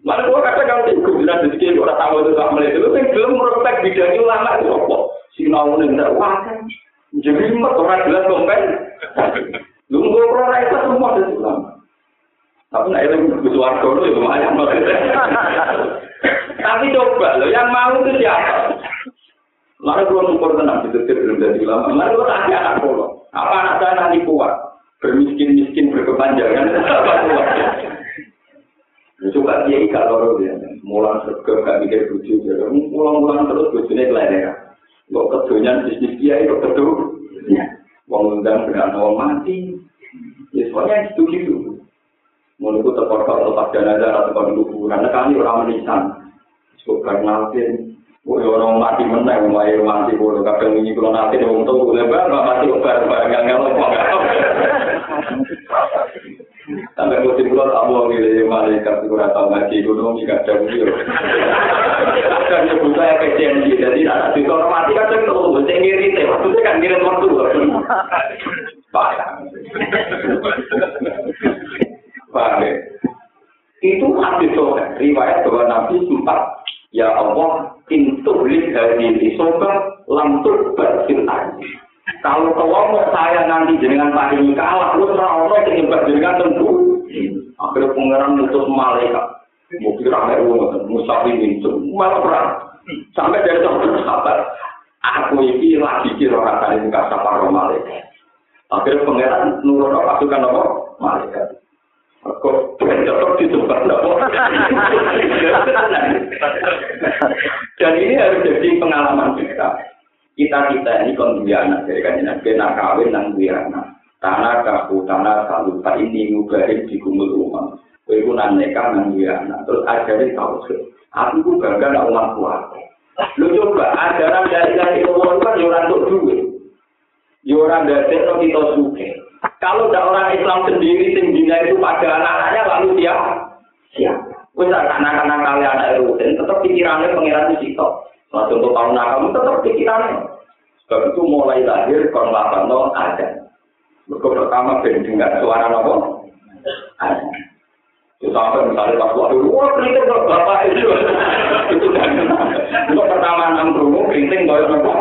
Malah kok kata kan sing kudu lan dadi ora tau itu sak mlebu. Lu sing gelem prospek bidang ulama iso kok. Sing ngono ndak wah. Jadi mbak orang jelas kompen. Lu nggo ora iso semua dadi ulama. Tapi nek elek kudu warga lu ya lumayan Tapi coba lo yang mau itu siapa? Mari kalau syukur tenang, itu belum jadi ulama. Mari kalau tanya anak kalau, apa anak saya nanti kuat? Bermiskin-miskin, berkepanjangan, apa kuat? Ya, coba dia ikat loro dia, mulang serga, gak mikir buju, mulang-mulang terus bujunya kelainan. Kok kedunya bisnis dia itu kedua, Wong undang dengan orang mati, ya soalnya itu gitu. Itu terkorkor lepas dana atau kuburan, karena kami orang menisan. Suka ngalpin, Woi orang mati menang, mulai mati bulu kadang ini kalau nanti dia untuk boleh banget mati obat barang yang ngelak Sampai musim tak mau milih malaikat itu rata ngaji gunung jika ada beliau. Dan nyebut saya jadi anak itu orang mati kan saya tahu, saya ngirit ya, waktu saya kan ngirit waktu. Pak. Pak. Itu hadis riwayat bahwa Nabi sempat Ya Allah, pintu lid dari isoba lamtur bersil Kalau kelompok saya nanti dengan pagi ini kalah, lu serah Allah yang dengan tentu. Akhirnya pengeran mutus malaikat. Mungkin ramai uang, musafir itu, malah perang. Sampai dari satu sahabat, aku ini lagi kira orang tadi muka sapa malaikat. Akhirnya pengeran nurut pasukan apa? Malaikat. Kok tetap ditebak Dan ini harus jadi pengalaman kita. Kita kita ini kan dari kan nabi nak kawin nang dua anak. Tanah kaku tanah selalu tak ini ngubarin di kumul rumah. Kue pun aneka nang dua anak. Terus ajarin tahu sih. Aku pun bangga nak umat kuat. Lu coba ajaran dari dari Allah kan orang untuk duit. Orang dari kita suke. Kalau ada orang Islam sendiri sing dina itu pada anak-anaknya lalu dia siap. Wes anak-anak kalian anak rutin tetap pikirannya pengiran di situ. Nah, tahun kamu tetap pikirannya. Sebab itu mulai lahir kon no ada. Mereka pertama ben dengar suara nopo. Ada. Itu sampai misalnya waktu, wah keriting kok bapak itu. itu kan. Itu pertama enam kerungu, keriting kok nopo.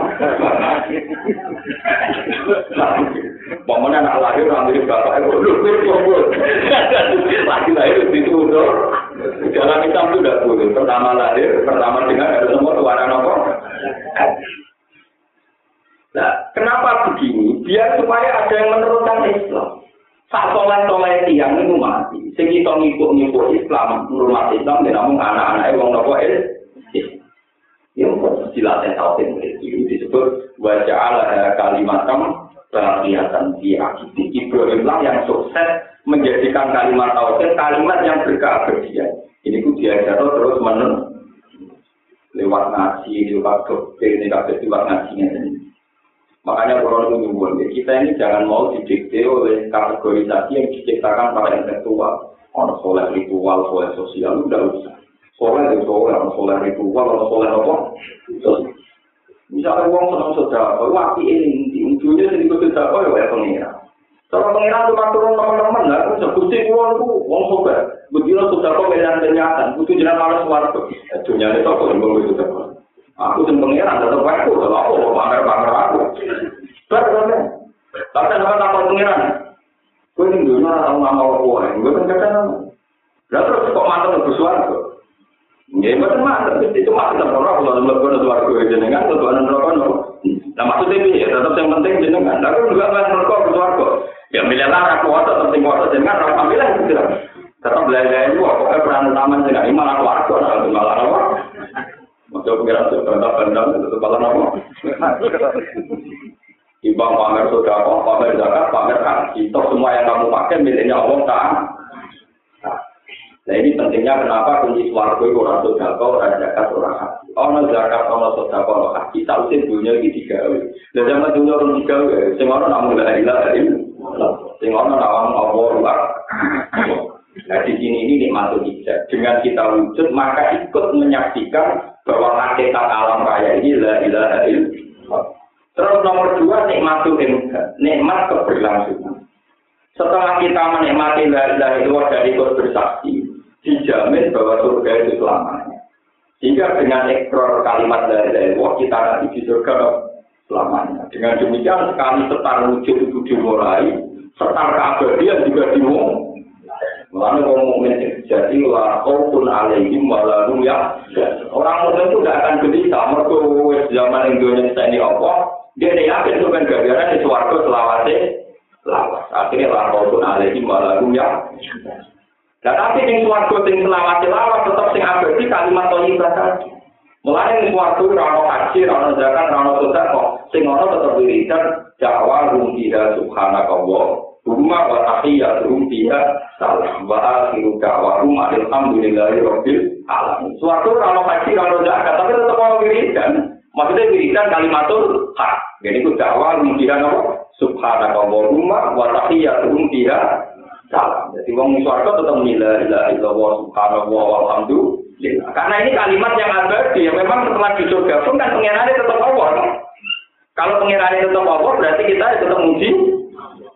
Lahir nanti bapak itu lu kumpul. Lagi lahir itu udah. Dalam Islam itu tidak boleh. Pertama lahir, pertama dengar ada semua suara nopo. Nah, kenapa begini? Biar supaya ada yang meneruskan Islam. Sak soleh soleh tiang itu mati. Sing kita ngikut ngikut Islam, rumah Islam, dan namun anak-anak wong nopo Islam. Ya, jelas yang tahu itu disebut wajah Allah kalimat kelihatan di akidi. Ibrahim lah yang sukses menjadikan kalimat tauhid kalimat yang berkeabadian. Ini ku diajar terus menerus lewat ngaji, lewat doktrin, lewat lewat ngajinya ini. Makanya kalau nyuwun, ya kita ini jangan mau didikte oleh kategorisasi yang diciptakan para intelektual. Orang soleh ritual, soleh sosial, udah usah. Soleh itu soleh, orang soleh ritual, orang soleh apa? Misalnya uang senang saudara, waktu ini ujungnya sini ikut saudara, ya pengira. Kalau pengira cuma turun teman-teman, lah, kan sebuti uang itu uang sobat. Begitu saudara pilihan kenyataan, itu jelas malas warga. Dunia itu aku yang ngomong itu Aku yang pengira, tetap aku, kalau aku pamer-pamer aku. Betul, Tapi kenapa tak pengiran? Gue ini dulu tahu nama Allah, gue kan kata. Lalu terus kok mantan lebih suara Ya, betul mah, itu kita pernah kalau melakukan suara gue jenengan, melakukan no. Nah maksudnya ini ya tetap yang penting jenengan. Tapi juga kan melakukan suara Ya milih aku waktu penting waktu jenengan, orang ambil gitu. Tetap belajar itu, pokoknya peran utama jenengan. Ini malah keluarga, nah malah apa? Maksudnya pengiran itu benda itu malah apa? Timbang pamer sodako, pamer zakat, pamer haji. Toh semua yang kamu pakai miliknya Allah tak. Nah ini pentingnya kenapa kunci suarga itu orang sodako, orang zakat, orang. Orang zakat, orang sodako, orang haji. Dunia ini tiga kali. Dan zaman dunia orang tiga kali. Semua orang namun gak ilah dari Semua orang nawang Allah luar. Nah di sini ini nikmat hijab. Dengan kita wujud maka ikut menyaksikan bahwa hakikat alam raya ini la ilaha illallah. Terus nomor dua nikmat imka, nikmat keberlangsungan. Setelah kita menikmati dari luar dari ikut bersaksi, dijamin bahwa surga itu selamanya. Sehingga dengan ekor kalimat dari luar kita nanti di surga selamanya. Dengan demikian sekali setar wujud itu dimulai, setar keabadian juga dimulai. Lalu orang mukmin jadi lah pun alaihim walau ya. Orang mukmin itu tidak akan gelisah. Mereka zaman Indonesia ini apa? Dia tidak yakin itu kan gara di suarga selawase lawas. Akhirnya lah pun alaihi walau ya. Dan tapi yang suarga sing selawase lawas tetap sing abadi kalimat thayyibah tadi. Mulai yang suarga rano haji, rano zakat, rano sedekah, sing ono tetap wiridan jawa rumpiha subhanakallah. Rumah wa tahiyyatuhum fiha salam wa akhiru da'wahum alhamdulillahi rabbil alamin. Suatu rano haji, rano zakat, tapi tetap mau wiridan. Maksudnya wiridan kalimatul hak. Jadi itu dakwah mungkin apa? Subhanakallahumma wa tahiyyatuhum fiha salam. Jadi wong swarga tetap la ilaha illallah subhanallah walhamdulillah. Karena ini kalimat yang abadi yang memang setelah di surga pun kan pengirannya tetap Allah. Kan? Kalau pengirannya tetap Allah berarti kita tetap muji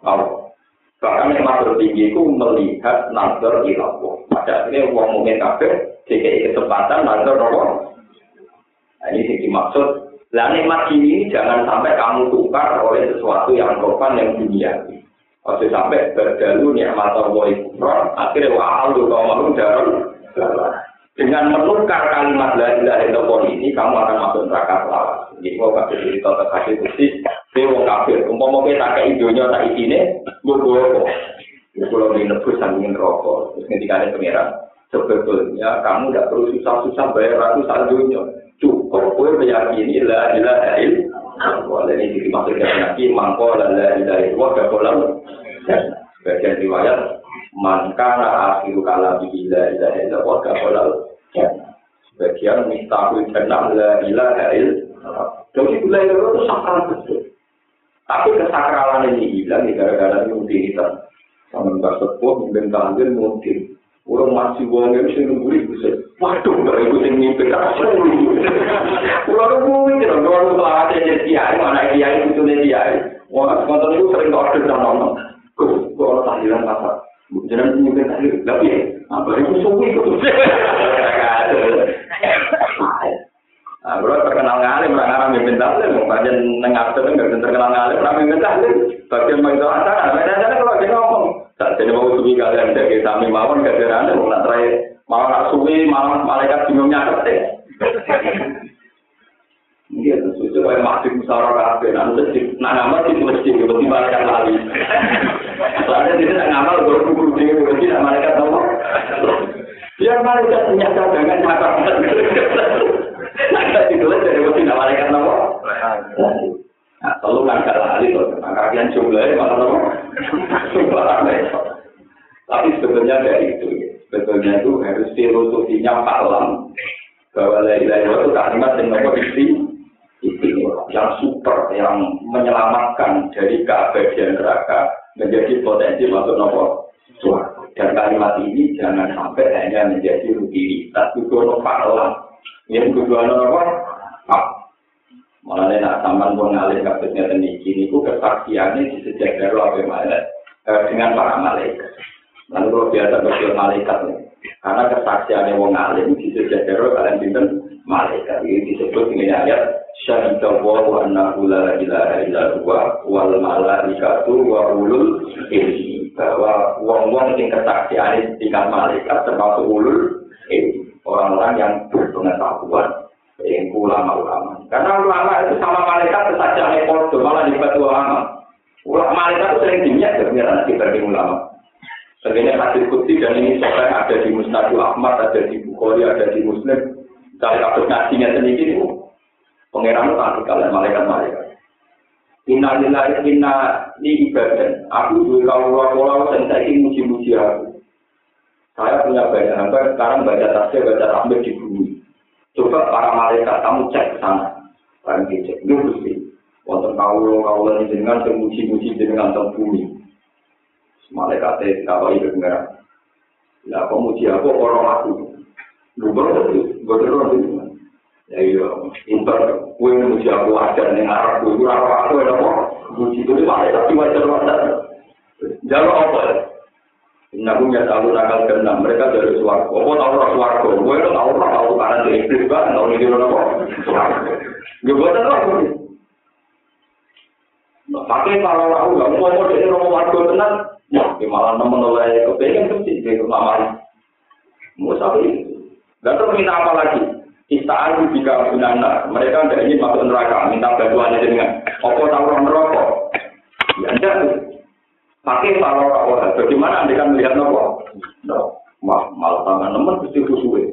Allah. Bahkan yang tertinggi itu melihat nazar ilallah. Pada akhirnya uang mungkin kafir, jika kesempatan nazar Allah. Nah, ini sih dimaksud. Lah nikmat ini jangan sampai kamu tukar oleh sesuatu yang profan yang dunia. Kalau sampai berdalu nikmat Allah itu akhirnya wah lu kau malu dalam dengan menukar kalimat la ilaha illallah ini kamu akan masuk neraka selama. Jadi mau kasih cerita terkasih bukti, dewa kafir. Umpama kita kayak idonya tak isine, gue gue Kalau di nebus sambil rokok, terus ketika ada pengiran, sebetulnya kamu tidak perlu susah-susah bayar ratusan dunia. cukup kowe meyakini la ilaha illallah. Jadi ini dimaksudkan yakin mangko la ilaha illallah gak Bagian riwayat man kana akhiru kala bi la ilaha illallah gak kolam. Bagian mistahul jannah la illallah. Jadi la ilaha itu sakral betul. Tapi kesakralan ini hilang gara-gara rutinitas. Sama mbak sepuh, mungkin tanggil, mungkin Orang masih wong yang sing nunggu bisa. Waduh, nggak ibu sing mimpi kasih. Pulau nunggu itu, lu selawat aja kiai, mana kiai itu kiai. Wah, konten itu sering order dan nonton. Gus, kalau tahlilan pasar. Jangan mimpi tahlil, tapi apa itu suwi itu? Nah, bro terkenal ngalim, orang Arab mimpin tahlil, mau bagian nengah nggak terkenal ngalim, orang mimpin tahlil. Bagian begitu acara, beda kalau dia ngomong. Tak jadi mau suwi kalian dari kami mawon kejaran mau nak terakhir mau nak suwi malam malaikat bingungnya ngerti. Sesuai kayak masjid musyawarah kafe, nanti masjid, nah nama di masjid, berarti malaikat lali. Soalnya tidak ngamal, baru kubur di masjid, malaikat tahu. Biar malaikat punya cadangan mata. Nah, itu dari masjid, malaikat tahu. Nah, telu kan gak lali tuh, nah kalian jumlahnya malah nopo. Tapi sebetulnya dari itu, sebetulnya itu harus filosofinya paham bahwa la ilaha itu kalimat yang nopo yang super, yang menyelamatkan dari keabadian neraka menjadi potensi masuk nopo Dan kalimat ini jangan sampai hanya menjadi rutinitas, nopo paham. Yang kedua nopo, Malah nak sampan pun ngalih ini, ini ku kesaksiannya di sejak dari apa mana dengan para malaikat. Lalu kalau biasa berjual malaikat. Karena kesaksiannya wong sejak dari kalian binten malaikat. Ini disebut dengan ayat syahidah wa annahu la ilaha illa huwa wal malaikatu wa ulul ilmi bahwa wong-wong yang kesaksiannya tingkat malaikat termasuk ulul ilmi orang-orang yang berpengetahuan yang ulama-ulama. Karena ulama itu sama malaikat saja itu malah dibuat ulama. Ulama malaikat itu sering dimiak kebenaran dibanding ulama. Sebenarnya hadis kutsi dan ini soalnya ada di Mustadul Ahmad, ada di Bukhari, ada di Muslim. Dari kasus ngajinya sendiri itu, pengeran itu takut kalian malaikat-malaikat. Inna lillahi inna li ibadah. Aku juga kalau pola dan saya ingin muji-muji aku. Saya punya banyak hamba, sekarang baca tasbih, baca tahmid di bumi. Coba para malaikat, kamu cek ke sana. Barang dicek, itu mesti. Wonten kaulo, kaulo ini dengan muji-muji dengan tentang bumi. Malaikat itu kawai berdengar. Lah, kok muji aku, orang aku. Lu baru baru. Ya iya, inter kue muji aku ajar ning arep kuwi ora aku ora apa. Muji kuwi wae tapi wajar wajar. Jalur apa? Nabi ya tahu nakal keenam mereka dari suarga. Apa tahu orang suarga? Gue itu tahu orang tahu karena di iblis kan tahu ini orang apa? Gue buat apa? Pakai kalau aku nggak mau mau jadi orang warga tenang, ya malah nemen oleh kepengen mesti di rumah Mau sampai, nggak tahu minta apa lagi. Ista'an jika binana, mereka tidak ingin masuk neraka, minta bantuan dengan apa tahu orang neraka. Ya enggak, pakai kalau orang bagaimana anda kan melihat nopo? No, mah malah tangan nemen mesti khusyuk.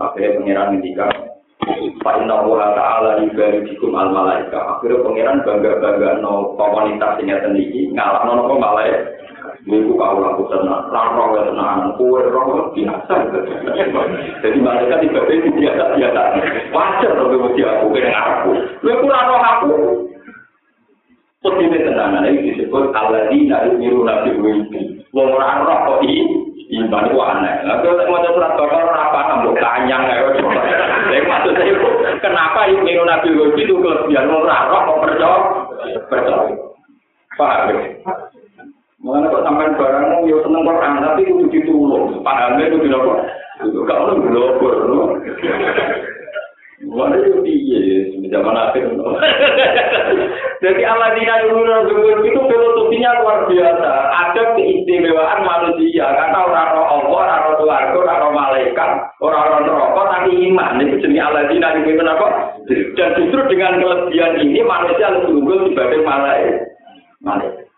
Pakai pengiran jika Pak Inna Allah Ta'ala ibadikum al malaika. Akhirnya pangeran bangga bangga no komunitas ini sendiri ngalah no nopo malaika. Ibu kau laku tenang, raro ya tenang, kue raro biasa. Jadi mereka tiba tiba biasa biasa. Wajar loh kemudian aku kena aku. Ibu raro aku. Seperti tenangan ini disebut aladina yumiru nabi wimpi. Wong raro kok i, iman itu aneh. Nah, kalau mau surat bakal apa nambah kanyang ya. Jadi maksud saya kenapa yumiru nabi wimpi itu kelebihan wong raro kok percaya? Percaya. Paham? Seneng Quran tapi itu ditulung. Pahamnya itu kok. Itu kalau lu blogger, lu. Mana itu dia zaman akhir. Jadi Allah tidak dulu itu filosofinya luar biasa. Ada keistimewaan manusia karena orang roh Allah, orang roh keluarga, orang roh malaikat, orang roh neraka tapi iman. Itu jenis tidak dulu apa? Dan justru dengan kelebihan ini manusia lebih unggul dibanding malaikat. Malaikat.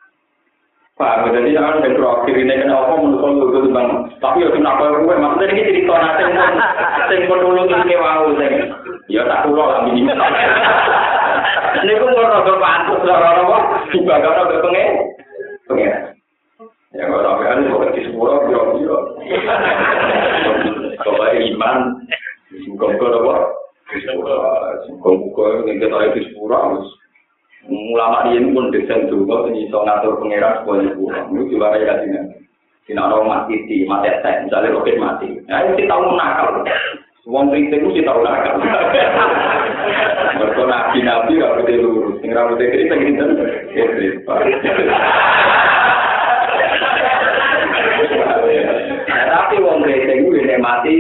Pak, jadi jangan yang terakhir ini kena apa menurut lu bang. Tapi ya kenapa gue maksudnya ini cerita nanti pun, sing dulu ini mau sing. Ya tak kulo lah minimal. Ini pun mau rasa lah orang apa? Juga gak ada pengen, pengen. Ya nggak sampai ada kok di sepuluh biro biro. Coba iman, muka-muka apa? Muka-muka yang kita itu sepuluh ulama ini pun desain juga sing iso ngatur pangeran supaya pulang. Itu juga kayak gini. Sina orang mati di mati tek, misalnya roket mati. Nah, itu tahu nakal. Wong kritik itu kita tahu nakal. Mereka nabi nabi gak boleh lurus. Sing rambutnya kritik. Nah, tapi wong kritik itu ini mati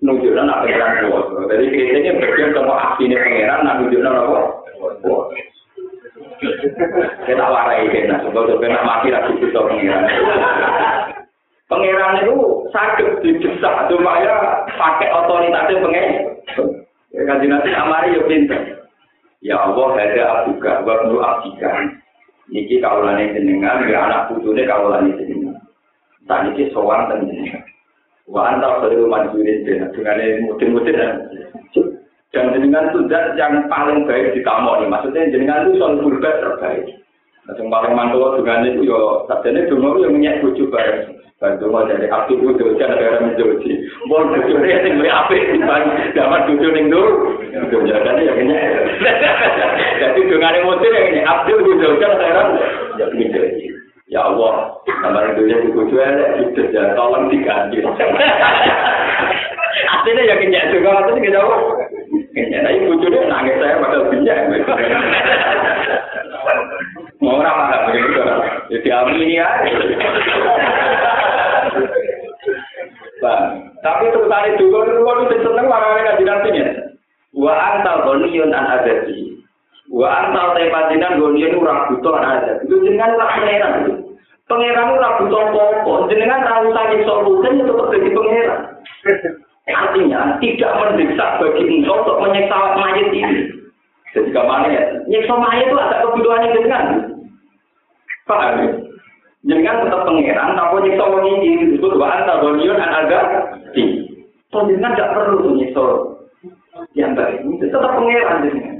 nunjukkan apa yang kuat. Jadi kritiknya bagian sama aksinya pangeran, nah nunjukkan apa? Kita warai kita, sebab kena mati lagi kita pengiran. Pengiran itu sakit didesak, cuma ya pakai otoritasnya pengen. Ya kan nanti amari ya pinter. Ya Allah, ada abuka, buat nu abika. Niki kaulane jenengan, ya anak putune kaulane jenengan. Tak niki sowan dan jenengan. Wa anta khairu manjurin dengan mudin-mudin dan jenengan itu zat yang paling baik di kamu nih. Maksudnya jenengan itu soal purba terbaik. Nah, yang paling mantul dengan itu yo, sajane dulu yang minyak bucu bareng. Bantu mau dari api itu jangan negara menjoji. Mau bucu ini yang lebih api dibanding zaman bucu ning dulu. Itu jadi yang ini. Jadi dengan emosi yang ini api itu jangan negara menjoji. Ya Allah, kamar yang bucu ya, itu ya, tolong diganti. Artinya ya kenyang juga, artinya kita Ya, tapi bujurnya nangis saya pada pinjam. Mau apa nggak begitu? Jadi amini aja. Tapi sebentar itu kalau itu kalau itu seneng malah mereka dinantinya. Wa antal boniyun an adati. Wa antal tepatinan boniyun ura butuh an adati. Itu dengan lah pangeran itu. Pangeran ura butuh pokok. Jenengan tahu sakit solusi itu terjadi pangeran. Artinya tidak mendesak bagi engkau untuk menyiksa mayat ini. Jadi ke mana ya? Nyiksa mayat itu ada kebutuhan yang dengan. Paham ya? Jangan tetap pengeran, tapi nyiksa orang ini disebut wa dan ada di. So, jangan tidak perlu nyiksa yang baik. Itu tetap pengeran jenengan.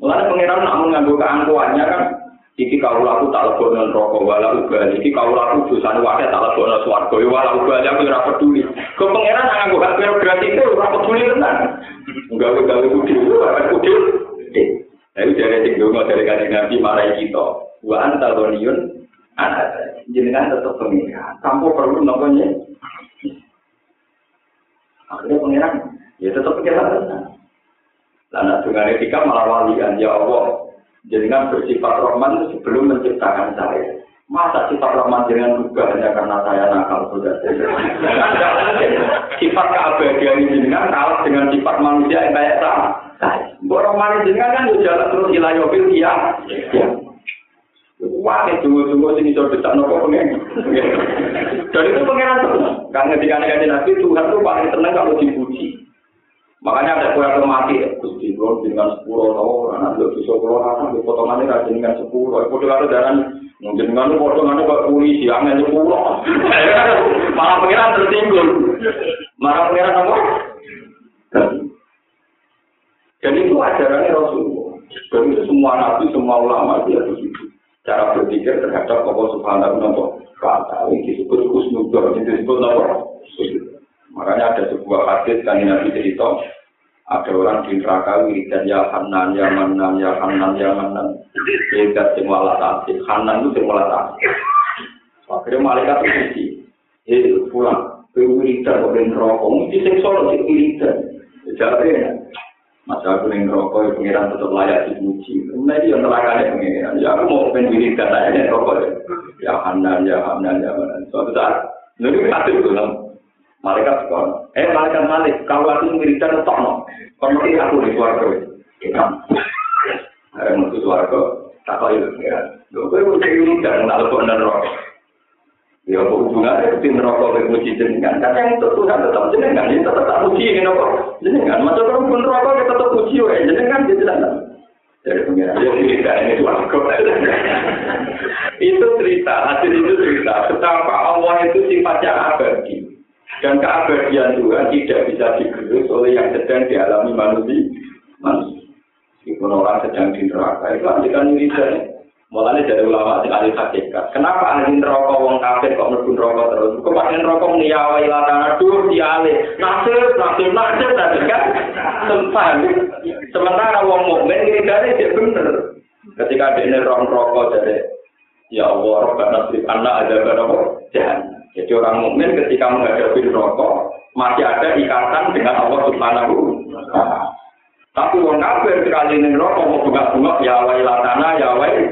Mulane pangeran nak nganggo keangkuhannya kan iki kau laku tak lebono neraka wala uga iki kau laku dosane wae tak lebono swarga ya wala uga aku ora peduli. Kok pangeran nak nganggo hak prerogatif itu ora peduli tenan. Gawe gawe kudu kudu. Tapi dari sing donga dari kanjeng Nabi marai kita. Wa anta dhaniyun anak jenengan tetap pengiran. Tanpa perlu namanya. Akhirnya pengiran, ya tetap pengiran. Lalu dengan etika malah walian, ya Allah, jenengan bersifat Rahman sebelum menciptakan saya. Masa sifat Rahman dengan juga hanya karena saya nakal sudah. sifat keabadian jenengan kalah dengan sifat manusia yang kayak sama. Mbok Rahman jenengan kan jalan terus ilayobil iya. Ya. Wah, itu tunggu-tunggu sini sudah bisa nopo pengen. Dan itu pengenan terus. Karena ketika nabi Tuhan itu paling senang kalau dipuji. Makanya ada kue yang mati, Gusti Kulon dengan sepuluh tahun, anak dua bisa pulau apa, di potongannya rajin dengan sepuluh. Itu kalau darah mungkin dengan potongannya kok polisi, angin sepuluh. Malah pengiran tertinggal. Malah pengiran apa? Dan itu ajarannya Rasulullah. Dan itu semua nabi, semua ulama dia begitu. Cara berpikir terhadap Allah Subhanahu wa Taala. Ini disebut kusnudor, ini disebut apa? Makanya ada sebuah hadis kan Nabi cerita, ada orang di neraka wiridan ya Hanan, ya Manan, ya Hanan, ya Manan. Wiridan semua alat asik, Hanan itu semua alat asik. Akhirnya malaikat itu eh pulang, ke wiridan, ke neraka, mesti seksual, ke wiridan. Jadi, Masa aku yang rokok, ya pengiran tetap layak dipuji. Nah, dia neraka ya pengiran. Ya, aku mau pengen wiridan, saya rokok ya. Hanan, ya Hanan, ya Manan. Suatu saat, lalu kita itu Malaikat sekolah. Eh, malaikat malik. Kalau aku ngiritan, tok no. Kalau mesti aku di suarga. Kita. Ada mutu suarga. Tak kau itu. Ya. Gue mau cek ngiritan. Nggak lebih benar rokok. Ya, hubungannya itu neraka ke puji jenengan. Kan yang itu Tuhan tetap jenengan. Ini tetap tak puji ini nopo. Jenengan. Masa orang pun neraka kita tetap puji. Jenengan dia tidak. Dari pengiran. Ya, tidak. Ini suarga. itu cerita. Hasil itu cerita. Betapa Allah itu sifatnya abadi. Dan keabadian Tuhan tidak bisa digerus oleh yang sedang dialami manusia. Manusia. Meskipun orang sedang di neraka, itu andikan wiridan. Mulanya dari ulama yang ahli hakikat. Kenapa ahli neraka wong kafir kok mlebu neraka terus? Kok pakai neraka niyawa ilatana dur diale. Nasir, nasir, nasir tadi kan. Sempat. Sementara wong mukmin wiridane dia bener. Ketika dia neraka jadi ya Allah, Rabbana nasib anak ada berapa? Jangan. Jadi orang mukmin ketika menghadapi rokok masih ada ikatan dengan Allah Subhanahu. Tapi orang kafir sekali ini rokok mau bunga-bunga ya wailatana ya wail.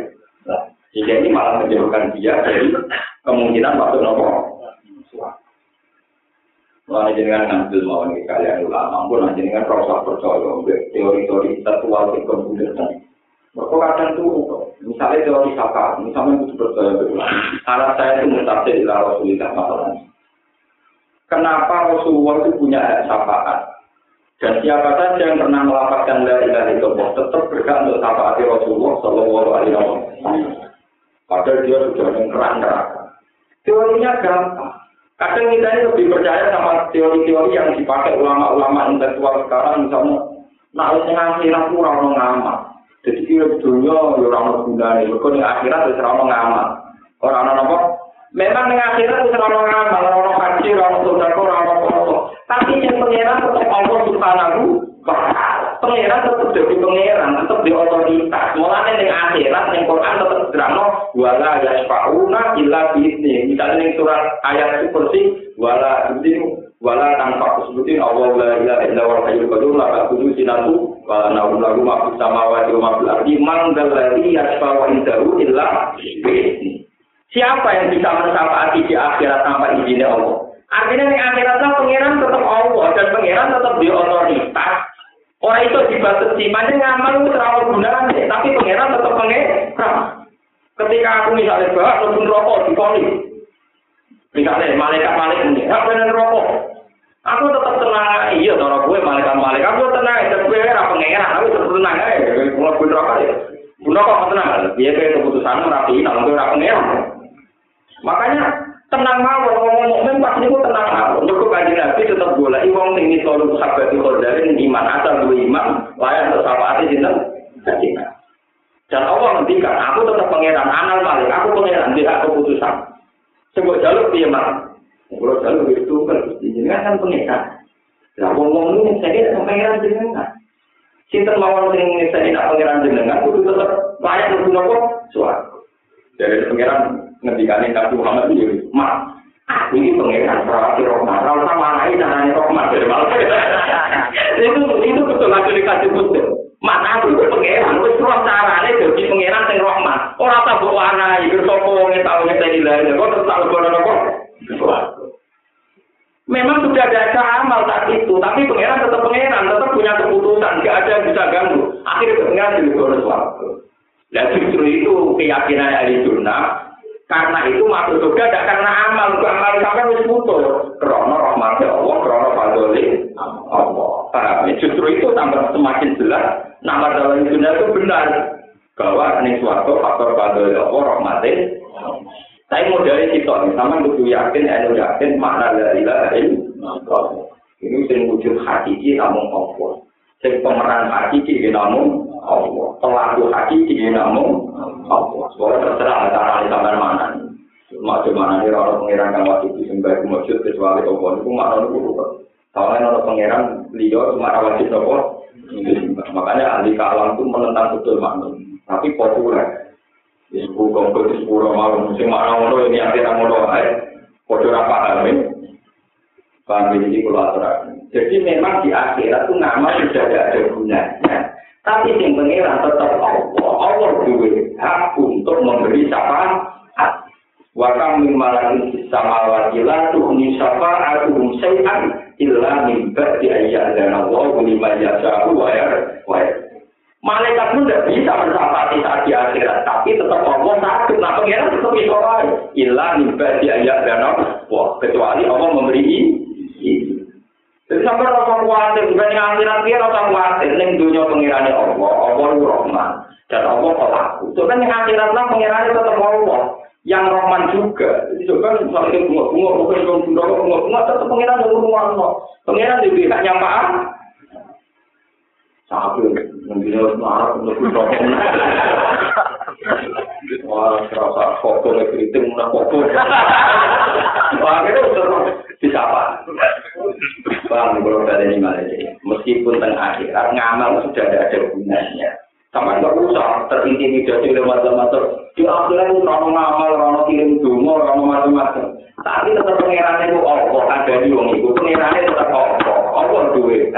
Jika ini malah menjauhkan dia dari kemungkinan masuk nopo. Mulai jenengan ngambil nih kalian ulama, pun jenengan rasa percaya teori-teori di komputer tadi. Mereka kadang tuh, misalnya teori sapa, misalnya itu percaya berulang. Anak saya itu mutasi di Rasulullah masalahnya. Kenapa Rasulullah itu punya hak syafaat? Dan siapa saja yang pernah melapatkan dari dari Allah tetap berhak untuk syafaat Rasulullah Shallallahu Alaihi Wasallam. Padahal dia sudah mengkerak neraka. Teorinya gampang. Kadang kita ini lebih percaya sama teori-teori yang dipakai ulama-ulama intelektual sekarang, misalnya, nah, yang akhirat kurang ngamal. Jadi kira dunia orang orang bulan ini, kok di akhirat itu orang ngamal. Orang orang apa? Memang di akhirat itu orang ngamal, orang orang kaji, orang orang sunnah, orang apa? Tapi yang pangeran tetap allah subhanahu wa taala. Pangeran tetap jadi pangeran, tetap di otoritas. Mulanya di akhirat, di Quran tetap drama. Wala ya shfauna illa bi ini. Misalnya surat ayat itu persis. Wala ini wala tanpa kesebutin Allah la ilaha illa wa hayyul qayyum la ta'khudhu sinatu wa la nawm lahu ma fis samawati wa ma fil ardi man dzal Siapa yang bisa mensyafaati di akhirat tanpa izin Allah? Artinya di akhirat lah pangeran tetap Allah dan pangeran tetap di otoritas. Orang itu dibatasi, macam ngamal itu terlalu gunanya, tapi pangeran tetap pangeran. Ketika aku misalnya bahas, rokok di Misalnya malaikat malaikat ini, hak benar rokok. Aku tetap tenang, iya cara gue malaikat malaikat, aku tenang, dan gue era pengeran, aku tetap tenang mulai gue rokok ya. Gue rokok tenang, dia kayak keputusan merapi, nah gue era pengeran. Makanya tenang mawon ngomong mukmin pas niku tenang mawon. Mergo kanjeng Nabi tetap golek wong sing selalu sahabat dari iman asal dua iman layak untuk sahabat sinten Kanjeng Dan Allah ngendikan, aku tetap pangeran anal malik, aku pangeran dia keputusan. Sebab jalur dia mah. Kalau jalur itu kan jenengan kan pangeran. Lah wong-wong ini saya tidak pangeran jenengan. Sinten mawon sing saya tidak pangeran jenengan, kudu tetap layak untuk nopo suatu. Dari pangeran ngendikane Nabi Muhammad itu, mak, aku ini pangeran perawati rohmat, kalau sama lain caranya rohmat dari malam. itu itu betul lagi dikasih betul. Mata aku itu pangeran, wis roh carane dadi pangeran sing rahmat. Ora tak mbok warai, iku sapa wong tau ngeteni lha, kok tetep lebono nopo? Memang sudah ada amal saat itu, tapi pangeran tetap pangeran, tetap punya keputusan, gak ada yang bisa ganggu. Akhirnya pangeran jadi suatu. Dan justru itu keyakinan ahli sunnah, karena itu masuk surga tidak karena amal, bukan amal sampai harus putus. Krono rahmatnya Allah, krono fadoli Allah. Paham? Justru itu tambah semakin jelas nama dalam dunia itu benar bahwa ini suatu faktor fadoli Allah rahmatnya. Mau dari situ nih, sama butuh yakin, enu yakin makna dari ilahin. Ini sing wujud hakiki namun Allah. Sing pemeran hakiki namun Allah. Pelaku hakiki namun Allah. Soalnya terserah cara sampai mana. Macam mana nih orang pengiran kang waktu itu sembah wujud kecuali Allah itu mana itu bukan. Soalnya orang pengiran beliau cuma wajib nopo. Makanya ahli kalam itu menentang betul makna. Tapi populer. Kompet di sepuluh malam musim mana ngono ini akhirnya ngono ae. Podo apa kami? Paham ini kalau Jadi memang di akhirat itu nama sudah tidak ada gunanya. Tapi yang pengiran tetap Allah. Allah juga hak untuk memberi syafaat. Wakam min malakin sama wakila tuhni syafa'atuhum syai'an illa min ba'di ayya dan Allah lima yasahu wa wa Malaikat pun tidak bisa mensafati saat di akhirat, tapi tetap Allah sakit. Nah, pengiran tetap bisa lain. Illa min ba'di ayya dan Allah. Kecuali Allah memberi ini. Jadi sampai rasa khawatir, bukan yang akhirat dia rasa khawatir, ini dunia pengirani Allah, Allah itu Rahman, dan Allah pelaku. Itu kan yang akhirat lah pengirani tetap Allah, yang Rahman juga. Jadi coba misalnya bunga-bunga, bukan bunga-bunga, bunga-bunga, tetap pengirani Allah, Allah. Pengirani juga tidak nyampaan. Satu, harus marah untuk kita. Wah, serasa foto kritik, mana foto. Itu terus disapa. Bang, kalau dari ini malah Meskipun tengah akhirat, ngamal sudah tidak ada gunanya. Sama nggak usah terintimidasi oleh macam-macam. Di akhirat itu orang ngamal, orang kirim dungo, orang macam-macam. Tapi tetap pengirannya itu Allah, ada di wong itu. Pengirannya tetap Allah. Allah duwe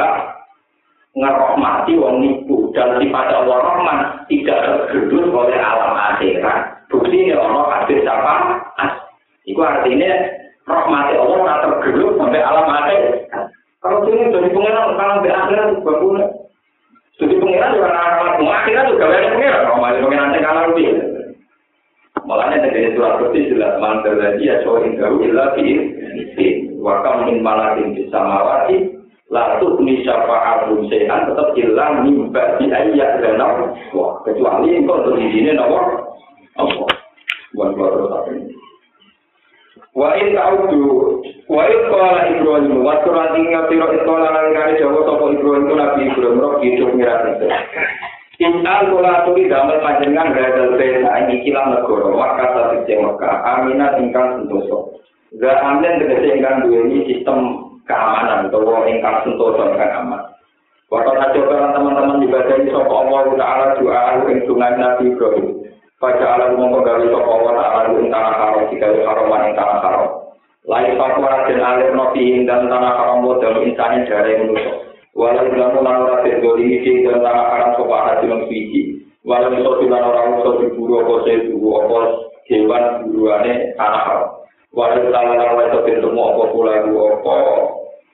ngerohmati wong niku dan sifat Allah Rahman tidak tergerus oleh alam akhirat. Bukti ini Allah hadir siapa? Itu artinya rahmati Allah tak tergerus sampai alam akhir. Kalau sini jadi pengiran, kalau di akhirat bagus. Jadi pengiran juga anak-anak akhirat juga banyak pengiran. Rahmati pengiran yang kalah lebih. Malahnya dari surat putih jelas mantel tadi ya yang jauh ilah di wakam min malakin bisa mawati lalu ini syafa'atun sehan tetap hilang mimba di ayat dan wah kecuali engkau untuk di sini nomor Allah buat buat apa ini Wa in ta'udu wa in qala Ibrahim wa surat ingat sira istola lan kare Jawa sapa Ibrahim ku Nabi Ibrahim ro kitu mirat itu. In al kula tuli damel panjenengan gadal pesa ini kilang negara maka satu Mekah aminat ingkang sentosa. Ga amlen tegese ingkang duweni sistem keamanan utawa ingkang sentosa ingkang aman. Waktu saja teman-teman ibadah ini sapa Allah Ta'ala doa ing sungai Nabi Ibrahim. Pada alam mongko gawe sapa wa ta'ala ing tanah haram digawe haram ing tanah haram. Lain fakwa dan alir nopi dan tanah haram dalam insani dari manusia. Walau ilamu lan ora tegoli iki dan tanah haram sapa hati lan suci. Walau iso dilan ora iso diburu apa se apa hewan buruane tanah haram. Walau tanah haram iso ketemu apa pula apa.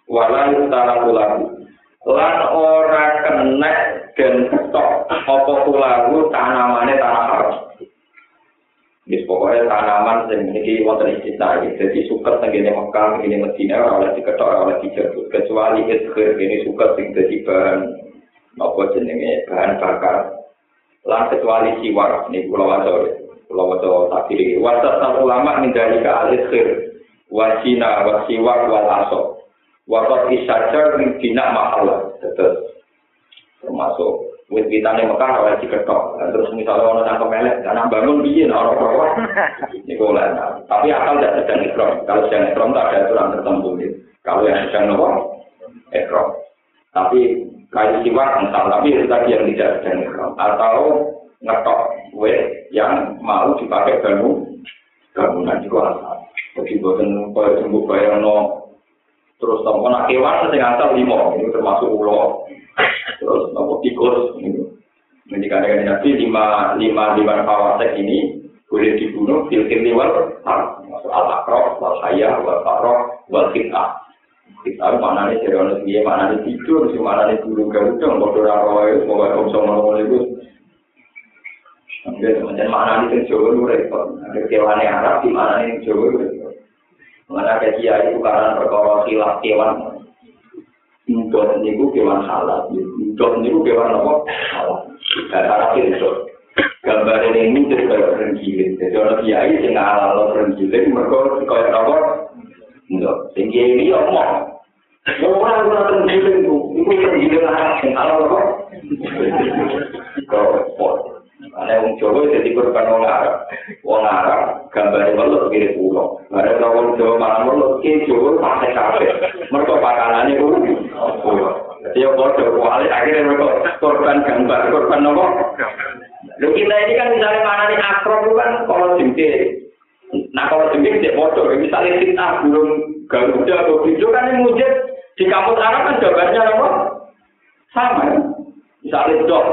Walau tanah pulau lan ora kena dan ketok apa pulau tanamane tanah haram. Jadi pokoknya tanaman yang ini wonten istisna ini. Jadi suka tenggine Mekah, ini Medina, oleh diketok, oleh dijabut. Kecuali ikhir, ini suka sing jadi bahan apa jenenge bahan bakar. Lah kecuali siwar, ini pulau wajo, pulau wajo tak kiri. Wasat ulama menjadi ke al-ikhir, wasina, wasiwar, wal aso. Wakot isajar min dina mahalah. Termasuk wit witane Mekah ora diketok. Terus misalnya ono nang kemelek, ana bangun piye nek ora ora. Niku lah. Tapi akal tidak sedang ikram. Kalau sedang ikram tak ada aturan tertentu. Kalau yang sedang nopo ikram. Tapi kayu siwak misal tapi itu tadi yang tidak sedang ikram atau ngetok wit yang mau dipakai bangun bangunan juga asal. Jadi buatan kaya sembuh bayang no terus nopo nak kewan sing asal limo ini termasuk ulo. Terus nopo tikus. Ini. Ini kadang nabi lima lima lima fawasek ini boleh dibunuh filkin liwal masuk al akrof wal hayah wal faroh wal kita kita mana nih jadi orang mana nih tidur si mana nih bulu garuda bodoh raroy semoga om sama om itu. Kemudian mana nih Jawa lu repot, ada Arab di mana nih Jawa lu repot. Mana ada kiai itu karena perkara khilaf kewan Indot niku kewan halal. Indot niku kewan apa? Halal. Dan arah itu. Gambar ini jadi kayak renggiling. Jadi orang kiai sing halal renggiling mereka kayak apa? Indot. Sing kiai ya omong. Orang orang renggiling itu, itu renggiling arah sing halal apa? Kau Ana wong Jawa dadi korban wong Arab. Wong Arab gambare welut kiri pulo. Bare wong Jawa malah welut ki Jawa pake kabeh. Mergo pakanane ku pulo. Dadi yo padha kuali akhirnya mereka korban gambar, korban nopo? Lho kita ini kan misalnya mana nih akrob kan kalau jengke. Nah kalau jengke tidak bodoh, misalnya kita burung garuda atau hijau kan yang mujid di kampus Arab kan jawabannya apa? Sama. Misalnya dok,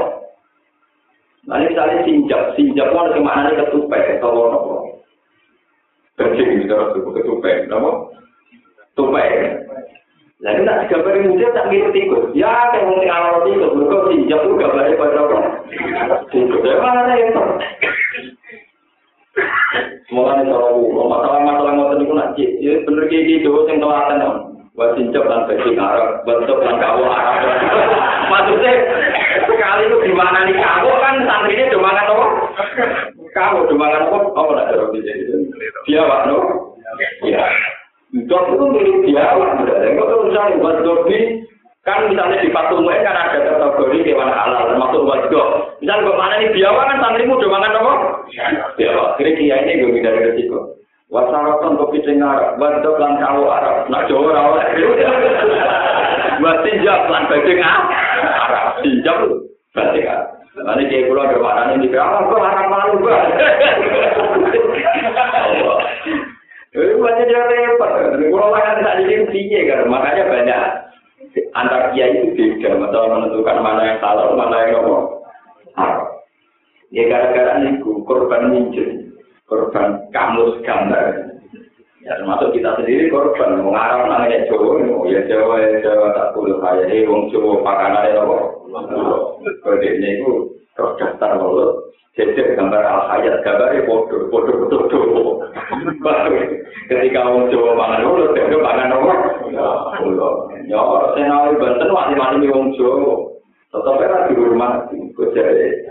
Nanti misalnya sinjak, sinjak itu ada maknanya ketupek, atau apa? Kencing, misalnya ketupek, apa? Tupek. Lalu nak gambar muda tak ngerti ikut. Ya, kayak mungkin awal itu, mereka sinjak itu gambarnya pada apa? Ikut, ya mana itu? Semoga nih kalau masalah-masalah ngotot itu nanti, ya bener kayak gitu, yang telaten buat cincok dan bagi Arab, bentuk dan kawo Arab. Maksudnya sekali itu gimana nih kawo kan santrinya cuma kan apa? Kawo cuma kan apa? Apa nak cara bisa itu? Dia pak no? Ya. Dok itu milik dia pak. Enggak tuh misalnya buat dobi kan misalnya di patung kan ada kategori hewan halal termasuk buat dok. Misalnya bagaimana nih biawa kan santrimu cuma kan apa? Biawa. Kira-kira ini gue dari resiko. Wasaraton kopi dengar, bantu lan kawo Arab, nak ora oleh. Buat tinjak lan badhe Arab, tinjak badhe Arab. Nanti kayak pulau ke mana nih? Ah, kok Arab malu banget. Ini banyak dia repot. Pulau mana tak jadi piye kan? Makanya banyak antar kiai itu beda. Masalah menentukan mana yang salah, mana yang ngomong. Ya gara-gara niku korban minjem. korban kamus gambar. Ya termasuk kita sendiri korban mengarang namanya Jawa, ya Jawa ya Jawa tak boleh kaya ini wong Jawa pakanan itu apa? Kode ini itu terus daftar mulut, jadi gambar al hayat gambarnya bodoh, bodoh betul betul. Ketika wong Jawa pangan mulut, dia pangan apa? Ya, saya nawi banten wajib mati wong Jawa, tetap era di rumah, jadi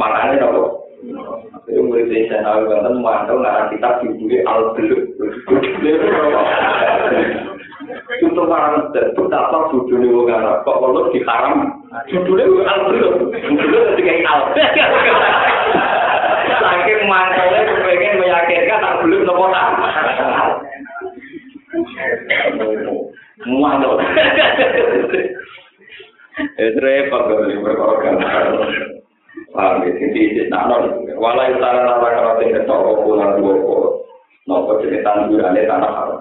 makannya apa? Itu murid saya nawi banten mantel ngarang kita judulnya al beluk. Untuk para nanti, itu tak tahu judulnya wong Arab. Kok kalau diharam, judulnya wong Arab dulu. Judulnya jadi kayak Albert. Saking mantelnya, kepengen meyakinkan, tak belum nopo tak. Muat dong. Itu repot, kalau ini repot kan. Paham ya, ini tidak nanti. Walau itu tak ada kata-kata yang ditolak, Nopo jenis tanggurane tanah haram.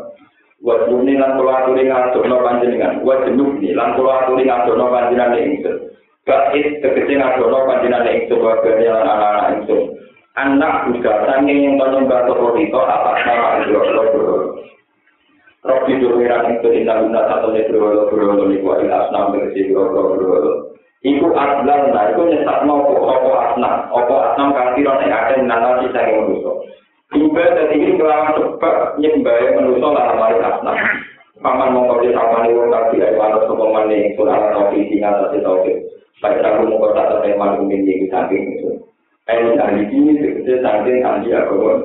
Wa jumni lan kula aturi ngadono panjenengan. Wa jenuh ni lan kula aturi ngadono panjenengan ingsun. Bait tegese ngadono panjenengan ingsun wa gani lan anak-anak ingsun. Anak juga sanging yang menyembah toko itu apa nama itu Robi durmiran itu indah guna satu negeri walau berwalau liku ila asnam tegese berwalau berwalau Iku aslan nah, iku nyesat mau opo asnam, opo asnam kafiran yang ada menanam sisa yang manusia. Juga jadi ini kelahan sebab nyembah manusia lah amari asna. Paman mengkori samani wong tadi ayo ala sopaman nih surah atau isinya atas itu oke. Baik aku mengkori tak terkait malu minyak di samping itu. Ayo jadi ini sebetulnya samping kanji aku pun.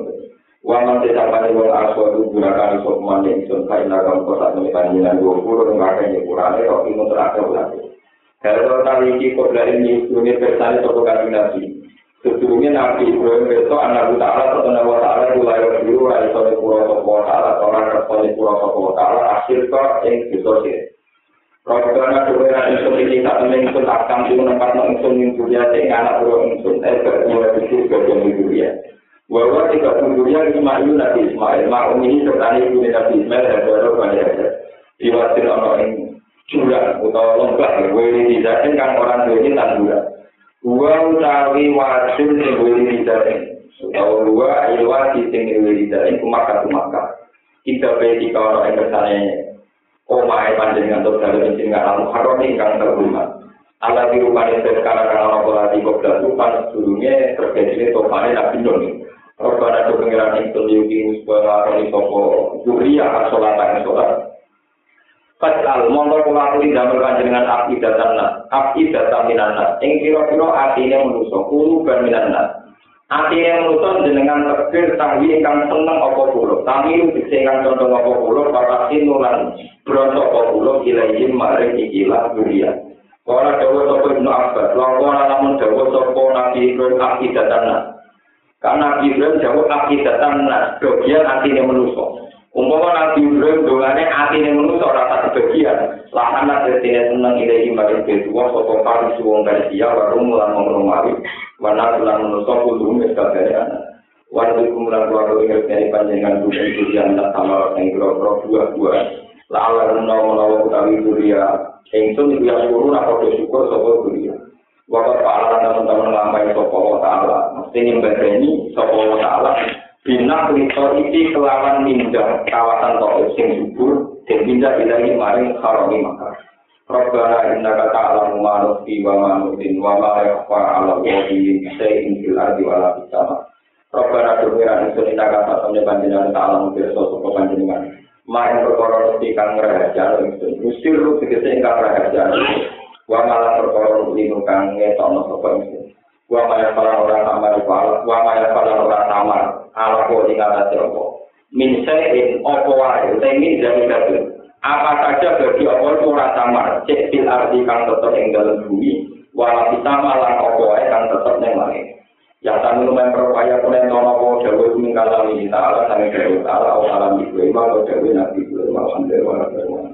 Wong mati samani wong aswa itu gunakan sopaman nih sun. Kain laga mengkori tak terkait malu minyak di samping itu. Ayo jadi ini sebetulnya samping kanji aku pun. Kalau tadi ini kok dari ini, ini bersalah sopaman nih Sesungguhnya Nabi Ibrahim itu anak buta Allah atau anak buta itu lahir dari sore pura toko Allah orang resoni pura toko Allah akhir kok yang disosir. Robbana duwena insun iki tak temen insun akam di tempat ing dunia sing anak bro insun bermula itu bagian di dunia. Bahwa tiga dunia Ismail Nabi Ismail, makum ini serta ibu Nabi Ismail dan baru banyak Diwatir ono ing jurang utawa lembah wiri didatin kang orang duwe tanduran dua utawi wasil sing wiri didatin utawa dua ilwa sing wiri didatin kumaka kumaka kita beti kalau ing kersane omahe panjenengan untuk dalem sing ngalam. Haram ingkang terhormat. Ala dirupani sekarang kalau pola di kota itu pas dulunya terjadi topane nabi Nuh. Robbana do pengiran ing tuliuki musbah roni sopo duriya sholat sholat Fatal mongko kula aturi damel panjenengan api datan nas, api datan minan Ing kira-kira atine manusa, kulo ban minan nas. Atine manusa jenengan tegir tahwi ingkang seneng apa kula. Tami dikse ingkang condong apa kula, nulan bronto apa kula ilahi maring ikilah dunia. Kala dawa sapa Ibnu Abbas, lawan lamun Nabi Karena Ibrahim nas, manusa. Umpama Nabi Ibrahim dongane atine manusa ora tak kebagian. Lahana tetene seneng ilahi maring kedua sapa kali suwung Persia warung lan Romawi. Wana lan manusa kudu wis kabehane. Wajib kumulan keluarga ingat dari panjangan dunia itu yang tak sama yang kira-kira dua-dua. Lala menawa-menawa utawi dunia. Ingsun itu yang syukur apa bersyukur sopa dunia. Waktu Ta'ala teman-teman lampai sopa Ta'ala. Mesti nyembadani sopa Ta'ala. Bina klito iki kelawan mindah kawasan toko sing subur dan mindah ilahi maring harami maka. Rabbana inna kata alam manufi wa manufin wa ma yakfa ala wahi sayin fil ardi wa la bisama. Rabbana duwira insun inna kata samne panjenengan ta alam pirsa sapa panjenengan. Maring perkara mesti kang rahasia insun. Usir lu tegese ingkang rahasia. Wa malah perkara linu kang ngetokno sapa. Wa maya pala ora tamar wa maya pala ora tamar. Ala ko ing atas apa min sayin apa wae? Utawi dari dadi apa saja bagi itu ora tamar cek fil ardi kang tetep ing dalem bumi. Wala bisa malah apa wae kang tetep ning langit. Ya tan lumayan berupaya kunen nono ko dewe mingkalang ini ta'ala sange dewe ta'ala alam ibu. Imam dewe nabi. Ibu imam alhamdulillah